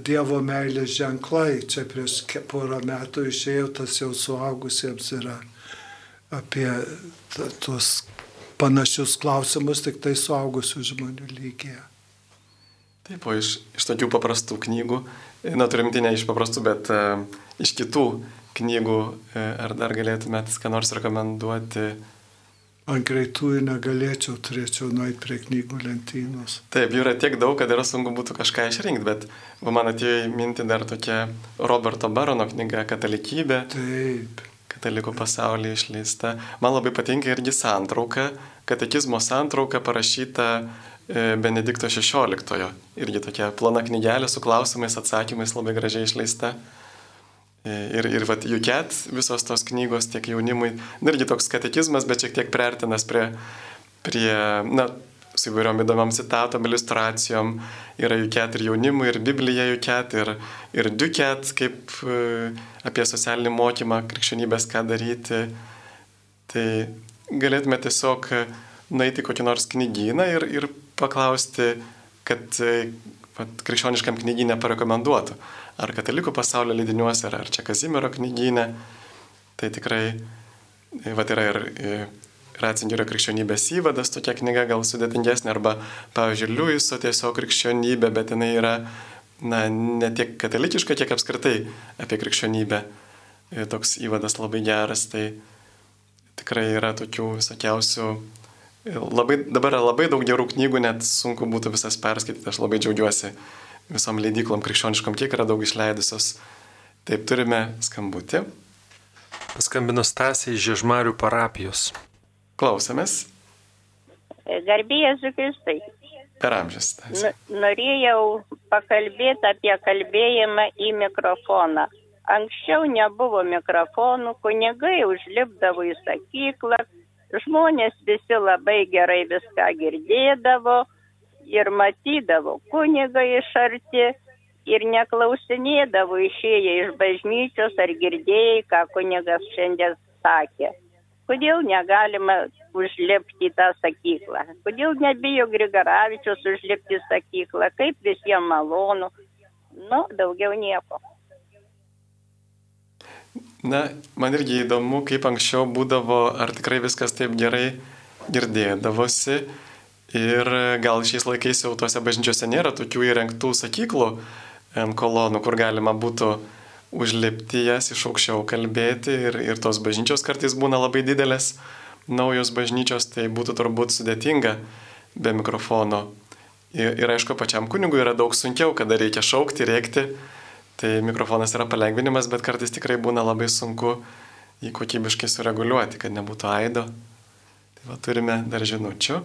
Dievo meilės ženklai. Čia prieš porą metų išėjau, tas jau suaugusiems yra apie tuos panašius klausimus, tik tai suaugusių žmonių lygiai. Taip, o iš, iš tokių paprastų knygų, na turimti ne iš paprastų, bet uh, iš kitų knygų, e, ar dar galėtumėt ką nors rekomenduoti? Ant greitųjų negalėčiau, turėčiau nueiti prie knygų lentynos. Taip, jų yra tiek daug, kad yra sunku būtų kažką išrinkti, bet man atėjo į mintį dar tokia Roberto Barono knyga Katalikybė. Taip. Katalikų pasaulyje išleista. Man labai patinka irgi santrauka, katekizmo santrauka parašyta e, Benedikto XVI. Irgi tokia plona knygelė su klausimais, atsakymais labai gražiai išleista. Ir, ir vat, Juket, visos tos knygos tiek jaunimui, irgi toks katekizmas, bet šiek tiek priartinas prie, prie na, su įvairiom įdomiam citatom, iliustracijom. Yra Juket ir jaunimui, ir Biblija Juket, ir, ir Duket, kaip e, apie socialinį mokymą, krikščionybės, ką daryti. Tai galėtume tiesiog nueiti kokį nors knygyną ir, ir paklausti, kad vat, krikščioniškam knygynė parekomenduotų ar katalikų pasaulio leidiniuose, ar, ar čia Kazimiero knygyne. Tai tikrai, va, yra ir, ir Ratzingerio krikščionybės įvadas, tokia knyga gal sudėtingesnė, arba, pavyzdžiui, Liujiso tiesiog krikščionybė, bet jinai yra, na, ne tiek katalikiška, kiek apskritai apie krikščionybę. Ir toks įvadas labai geras, tai tikrai yra tokių visokiausių labai, dabar yra labai daug gerų knygų, net sunku būtų visas perskaityti, aš labai džiaugiuosi visom leidyklom krikščioniškom, kiek yra daug išleidusios. Taip turime skambutį. Paskambino Stasiai iš Žiežmarių parapijos. Klausomės. Garbėjai Zukristai. Per amžius. Norėjau pakalbėti apie kalbėjimą į mikrofoną. Anksčiau nebuvo mikrofonų, kunigai užlipdavo į sakyklą, žmonės visi labai gerai viską girdėdavo ir matydavo kunigą iš arti ir neklausinėdavo išėję iš bažnyčios ar girdėjai, ką kunigas šiandien sakė. Kodėl negalima užlipti į tą sakyklą? Kodėl nebijo Grigaravičius užlipti į sakyklą? Kaip visiems malonu? Nu, daugiau nieko. Na, man irgi įdomu, kaip anksčiau būdavo, ar tikrai viskas taip gerai girdėdavosi. Ir gal šiais laikais jau tuose bažnyčiose nėra tokių įrengtų sakyklų kolonų, kur galima būtų užlipti jas iš aukščiau kalbėti. Ir, ir tos bažnyčios kartais būna labai didelės, naujos bažnyčios, tai būtų turbūt sudėtinga be mikrofono. Ir, ir aišku, pačiam kunigui yra daug sunkiau, kada reikia šaukti, rėkti Tai mikrofonas yra palengvinimas, bet kartais tikrai būna labai sunku jį kokybiškai sureguliuoti, kad nebūtų aido. Tai va turime dar žinučių.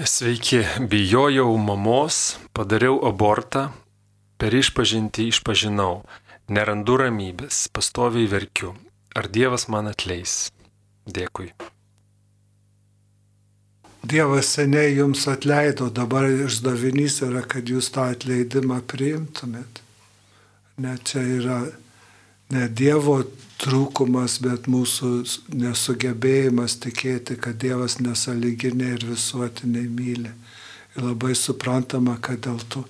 Sveiki, bijojau mamos, padariau abortą, per išpažinti išpažinau, nerandu ramybės, pastoviai verkiu. Ar Dievas man atleis? Dėkui. Dievas seniai jums atleido, dabar išdavinys yra, kad jūs tą atleidimą priimtumėt. Ne čia yra ne Dievo trūkumas, bet mūsų nesugebėjimas tikėti, kad Dievas nesaliginė ir visuotiniai myli. Ir labai suprantama, kad dėl to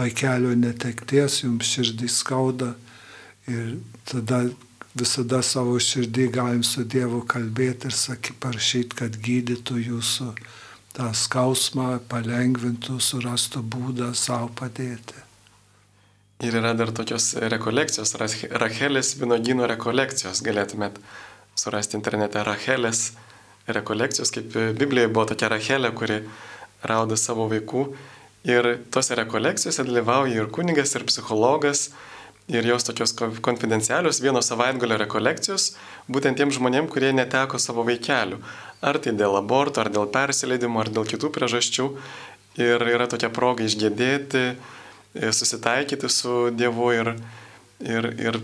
vaikelio netekties jums širdį skauda ir tada visada savo širdį galim su Dievu kalbėti ir saky, parašyti, kad gydytų jūsų tą skausmą, palengvintų, surastų būdą savo padėti. Ir yra dar tokios rekolekcijos, Rachelės vinogino rekolekcijos, galėtumėt surasti internete Rachelės rekolekcijos, kaip Biblijoje buvo tokia Rachelė, kuri rauda savo vaikų. Ir tose rekolekcijose dalyvauja ir kunigas, ir psichologas, ir jos tokios konfidencialios vieno savaitgalio rekolekcijos būtent tiem žmonėm, kurie neteko savo vaikelių. Ar tai dėl aborto, ar dėl persileidimo, ar dėl kitų priežasčių. Ir yra tokia proga išgėdėti, e, susitaikyti su Dievu ir, ir, ir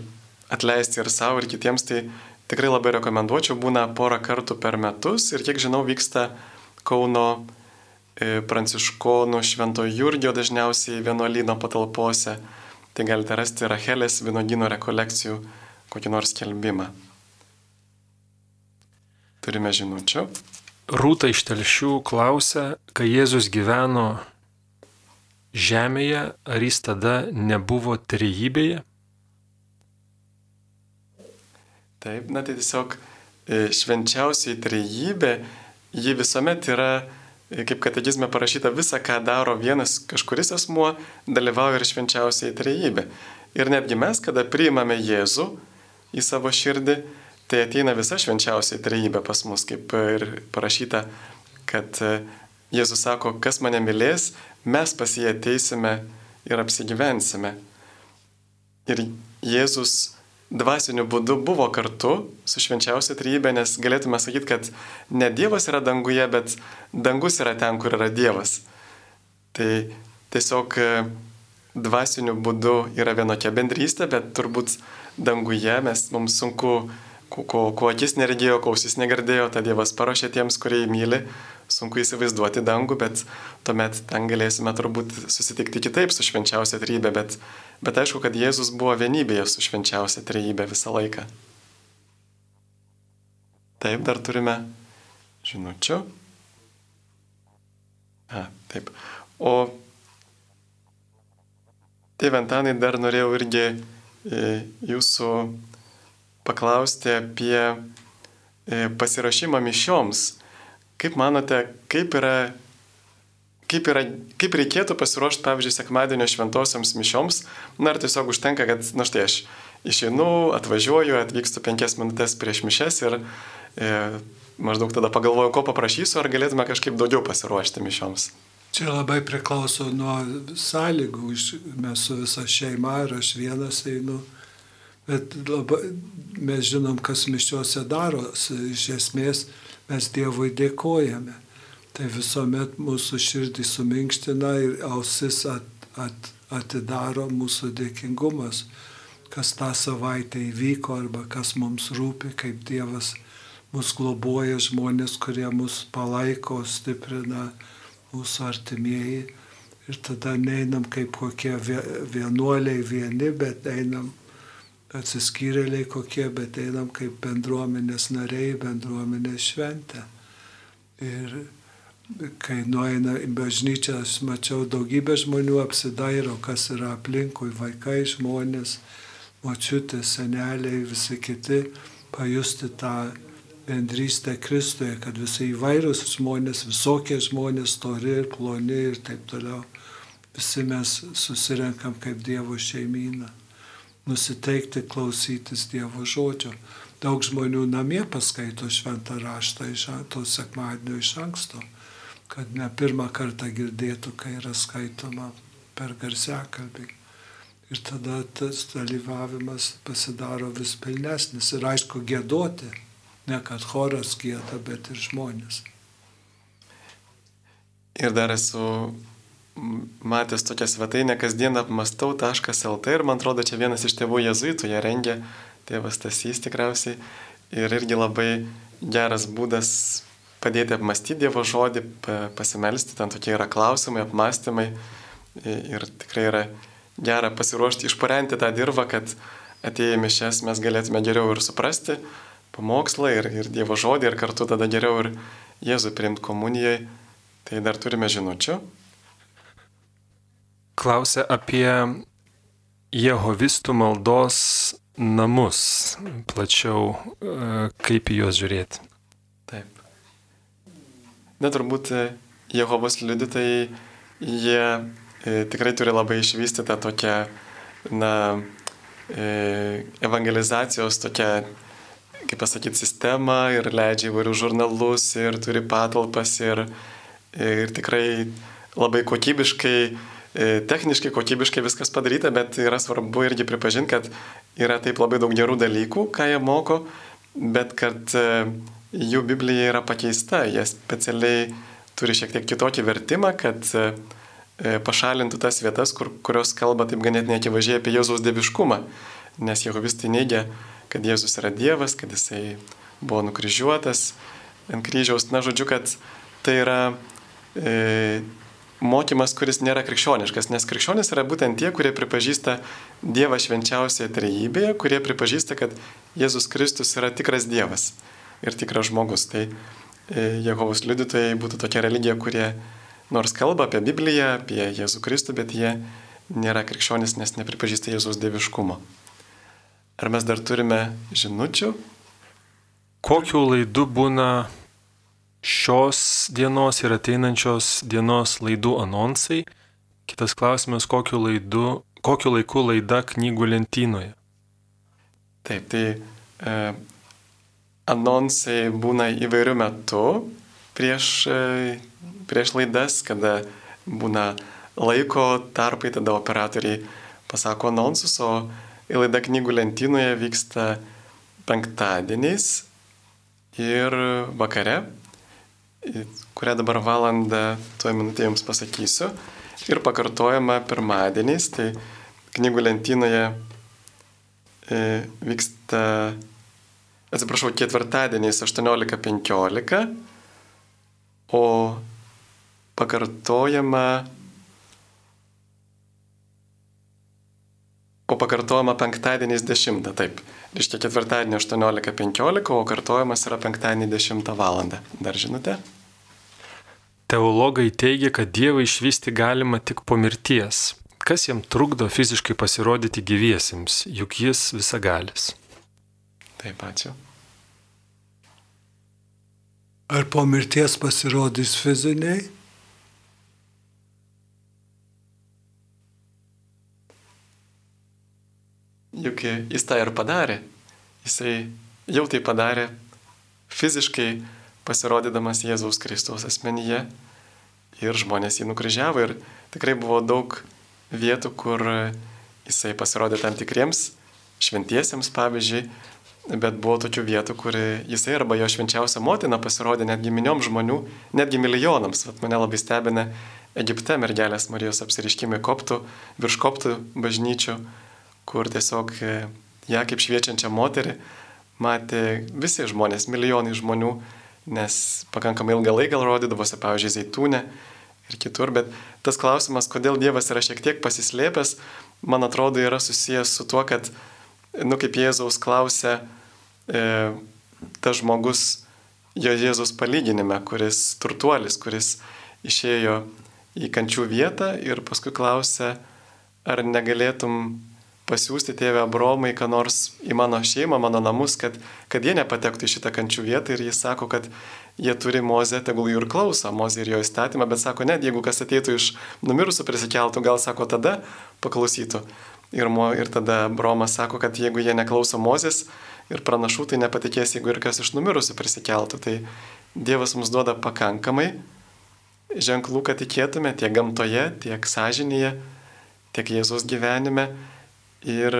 atleisti ir savo, ir kitiems. Tai tikrai labai rekomenduočiau, būna porą kartų per metus ir kiek žinau vyksta Kauno pranciškonų Švento Jurgio dažniausiai vienuolyno patalpose tai galite rasti Rachelės vinogino rekolekcijų kokį nors kelbimą. Turime žinučių. Rūta iš telšių klausia, kai Jėzus gyveno žemėje, ar jis tada nebuvo trejybėje? Taip, na tai tiesiog e, švenčiausiai trejybė, ji visuomet yra kaip katekizme parašyta, visa, ką daro vienas kažkuris asmuo, dalyvauja ir švenčiausiai trejybė. Ir netgi mes, kada priimame Jėzų į savo širdį, tai ateina visa švenčiausiai trejybė pas mus, kaip ir parašyta, kad e, Jėzus sako, kas mane mylės, mes pas jį ateisime ir apsigyvensime. Ir Jėzus dvasiniu būdu buvo kartu su švenčiausia trybė, nes galėtume sakyti, kad ne Dievas yra danguje, bet dangus yra ten, kur yra Dievas. Tai tiesiog e, dvasiniu būdu yra vienokia bendrystė, bet turbūt danguje mes, mums sunku, ko, ko, akis neregėjo, ko ausis negirdėjo, tą Dievas paruošė tiems, kurie jį myli. Sunku įsivaizduoti dangų, bet tuomet ten galėsime turbūt susitikti kitaip su švenčiausia trybė, bet Bet aišku, kad Jėzus buvo vienybėje su švenčiausia trejybė visą laiką. Taip, dar turime žinučių. A, taip. O tėvė Antanai dar norėjau irgi e, jūsų paklausti apie e, pasirašymą mišioms. Kaip manote, kaip yra kaip, yra, kaip reikėtų pasiruošti, pavyzdžiui, sekmadienio šventosioms mišioms, na ar tiesiog užtenka, kad, na štai aš išeinu, atvažiuoju, atvykstu penkias minutės prieš mišes ir e, maždaug tada pagalvoju, ko paprašysiu, ar galėtume kažkaip daugiau pasiruošti mišioms. Čia labai priklauso nuo sąlygų, mes su visa šeima ir aš vienas einu, bet labai, mes žinom, kas mišiuose daro, iš esmės mes Dievui dėkojame. Tai visuomet mūsų širdį suminkština ir ausis at, at, atidaro mūsų dėkingumas, kas tą savaitę įvyko arba kas mums rūpi, kaip Dievas mus globoja žmonės, kurie mus palaiko, stiprina mūsų artimieji. Ir tada neinam kaip kokie vienuoliai vieni, bet einam atsiskyrėliai kokie, bet einam kaip bendruomenės nariai, bendruomenės šventę. Ir kai nueina į bažnyčią, aš mačiau daugybę žmonių apsidairo, kas yra aplinkui, vaikai, žmonės, močiutės, seneliai, visi kiti, pajusti tą bendrystę Kristuje, kad visi įvairūs žmonės, visokie žmonės, stori ir ploni ir taip toliau, visi mes susirenkam kaip Dievo šeimyną nusiteikti klausytis Dievo žodžio. Daug žmonių namie paskaito šventą raštą iš to sekmadienio iš anksto, kad ne pirmą kartą girdėtų, kai yra skaitoma per garsiakalbį. Ir tada tas dalyvavimas pasidaro vis pilnesnis ir aišku gėdoti, ne kad choras gėda, bet ir žmonės. Ir dar esu matęs tokią svetainę kasdien apmastau.lt ir man atrodo čia vienas iš tėvų jezuitų ją rengė, tėvas Tasys tikriausiai. Ir irgi labai geras būdas padėti apmastyti Dievo žodį, pasimelsti, ten tokie yra klausimai, apmastymai. Ir tikrai yra gera pasiruošti, išparenti tą dirbą, kad atėję mišes mes galėtume geriau ir suprasti pamokslą ir, ir Dievo žodį ir kartu tada geriau ir Jėzų priimti komunijai. Tai dar turime žinučių klausia apie Jehovistų maldos namus, plačiau e, kaip į juos žiūrėti. Taip. Na turbūt e, Jehovos liudytojai, jie e, tikrai turi labai išvystytą tokią, na, evangelizacijos tokią, kaip pasakyti, sistemą ir leidžia įvairių žurnalus ir turi patalpas ir, ir tikrai labai kokybiškai techniškai, kokybiškai viskas padaryta, bet yra svarbu irgi pripažinti, kad yra taip labai daug gerų dalykų, ką jie moko, bet kad e, jų Biblija yra pakeista, jie specialiai turi šiek tiek kitokį vertimą, kad e, pašalintų tas vietas, kur, kurios kalba taip ganėtinai akivaizdžiai apie Jėzaus dieviškumą, nes jehovistai neigia, kad Jėzus yra Dievas, kad jisai buvo nukryžiuotas ant kryžiaus. Na, žodžiu, kad tai yra e, mokymas, kuris nėra krikščioniškas, nes krikščionis yra būtent tie, kurie pripažįsta Dievą švenčiausioje trejybėje, kurie pripažįsta, kad Jėzus Kristus yra tikras Dievas ir tikras žmogus. Tai e, Jehovos liudytojai būtų tokia religija, kurie nors kalba apie Bibliją, apie Jėzų Kristų, bet jie nėra krikščionis, nes nepripažįsta Jėzus dieviškumo. Ar mes dar turime žinučių? Kokiu laidu būna šios dienos ir ateinančios dienos laidų anonsai. Kitas klausimas, kokiu, laidu, kokiu laiku laida knygų lentynoje. Taip, tai e, anonsai būna įvairių metų prieš, e, prieš laidas, kada būna laiko tarpai, tada operatoriai pasako anonsus, o laida knygų lentynoje vyksta penktadieniais ir vakare kurią dabar valandą, tuo minutę jums pasakysiu. Ir pakartojama pirmadieniais, tai knygų lentynoje e, vyksta, atsiprašau, ketvirtadieniais 18.15, o pakartojama O pakartojama penktadieniais 10, taip. Reiškia ketvirtadienį 18.15, o kartojimas yra penktadienį 10 val. Dar žinote? Teologai teigia, kad Dievą išvysti galima tik po mirties. Kas jam trukdo fiziškai pasirodyti gyviesiems, juk jis visagalis. Taip, ačiū. Ar po mirties pasirodys fiziniai? juk jis tą ir padarė. Jisai jau tai padarė fiziškai pasirodydamas Jėzaus Kristaus asmenyje ir žmonės jį nukryžiavo ir tikrai buvo daug vietų, kur jisai pasirodė tam tikriems šventiesiems, pavyzdžiui, bet buvo tokių vietų, kur jisai arba jo švenčiausia motina pasirodė netgi miniom žmonių, netgi milijonams. Vat mane labai stebina Egipte mergelės Marijos apsiriškimai koptų, virš koptų bažnyčių, kur tiesiog e, ją kaip šviečiančią moterį matė visi žmonės, milijonai žmonių, nes pakankamai ilgą laiką rodydavosi, pavyzdžiui, Zeitūne ir kitur, bet tas klausimas, kodėl Dievas yra šiek tiek pasislėpęs, man atrodo, yra susijęs su tuo, kad, nu, kaip Jėzaus klausė, e, tas žmogus jo Jėzus palyginime, kuris turtuolis, kuris išėjo į kančių vietą ir paskui klausė, ar negalėtum pasiūsti tėvę Abromai, ką nors į mano šeimą, mano namus, kad, kad jie nepatektų į šitą kančių vietą ir jis sako, kad jie turi Mozę, tegul jų ir klauso, Mozė ir jo įstatymą, bet sako, net jeigu kas ateitų iš numirusių prisikeltų, gal sako, tada paklausytų. Ir, mo, ir tada Bromas sako, kad jeigu jie neklauso Mozės, ir pranašų, tai nepatikės, jeigu ir kas iš numirusių prisikeltų. Tai Dievas mums duoda pakankamai ženklų, kad tikėtume tiek gamtoje, tiek sąžinėje, tiek Jėzus gyvenime. Ir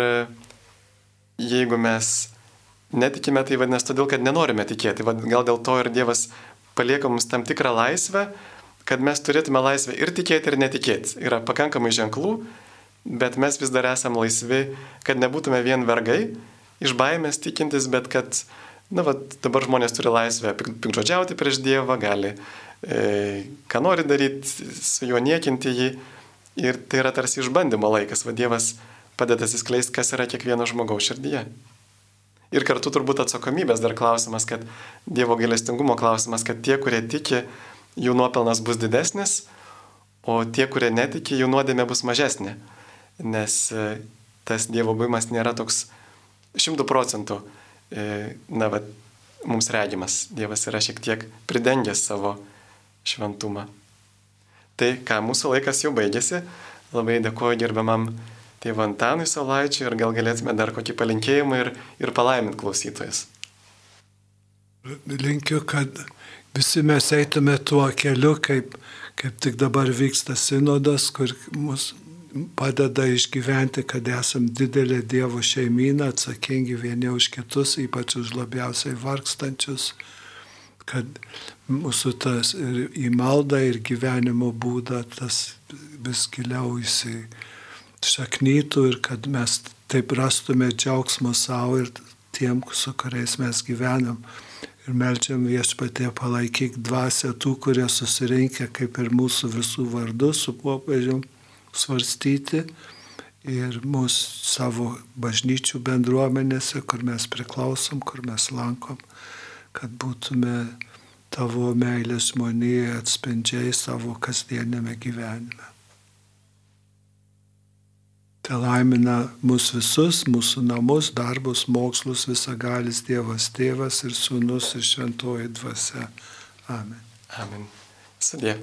jeigu mes netikime, tai vadinasi todėl, kad nenorime tikėti. Gal dėl to ir Dievas palieka mums tam tikrą laisvę, kad mes turėtume laisvę ir tikėti, ir netikėti. Yra pakankamai ženklų, bet mes vis dar esame laisvi, kad nebūtume vien vergai, iš baimės tikintis, bet kad, na, va, dabar žmonės turi laisvę pikdžodžiauti prieš Dievą, gali e, ką nori daryti, su juo niekinti jį. Ir tai yra tarsi išbandymo laikas, va Dievas padeda atsiskleisti, kas yra kiekvieno žmogaus širdyje. Ir kartu turbūt atsakomybės dar klausimas, kad Dievo gailestingumo klausimas, kad tie, kurie tiki, jų nuopelnas bus didesnis, o tie, kurie netiki, jų nuodėmė bus mažesnė. Nes e, tas Dievo buvimas nėra toks šimtų procentų, e, na, va, mums regimas. Dievas yra šiek tiek pridengęs savo šventumą. Tai ką, mūsų laikas jau baigėsi. Labai dėkuoju gerbiamam tėvui Antanui Saulaičiui ir gal galėtume dar kokį palinkėjimą ir, ir palaiminti klausytojas. Linkiu, kad visi mes eitume tuo keliu, kaip, kaip tik dabar vyksta sinodas, kur mūsų padeda išgyventi, kad esam didelė Dievo šeimyna, atsakingi vieni už kitus, ypač už labiausiai vargstančius, kad mūsų tas ir į maldą, ir gyvenimo būdą tas vis giliau įsišaknytų ir kad mes taip rastume džiaugsmo savo ir tiem, su kuriais mes gyvenam. Ir melčiam viešpatė palaikyk dvasę tų, kurie susirinkę kaip ir mūsų visų vardų su popiežiumi svarstyti ir mūsų savo bažnyčių bendruomenėse, kur mes priklausom, kur mes lankom, kad būtume tavo meilės žmonėje atspindžiai savo kasdienėme gyvenime. Te laimina mūsų visus, mūsų namus, darbus, mokslus, visagalis Dievas Tėvas ir Sūnus ir Šventoji Dvasia. Amen. Amen. Sudė.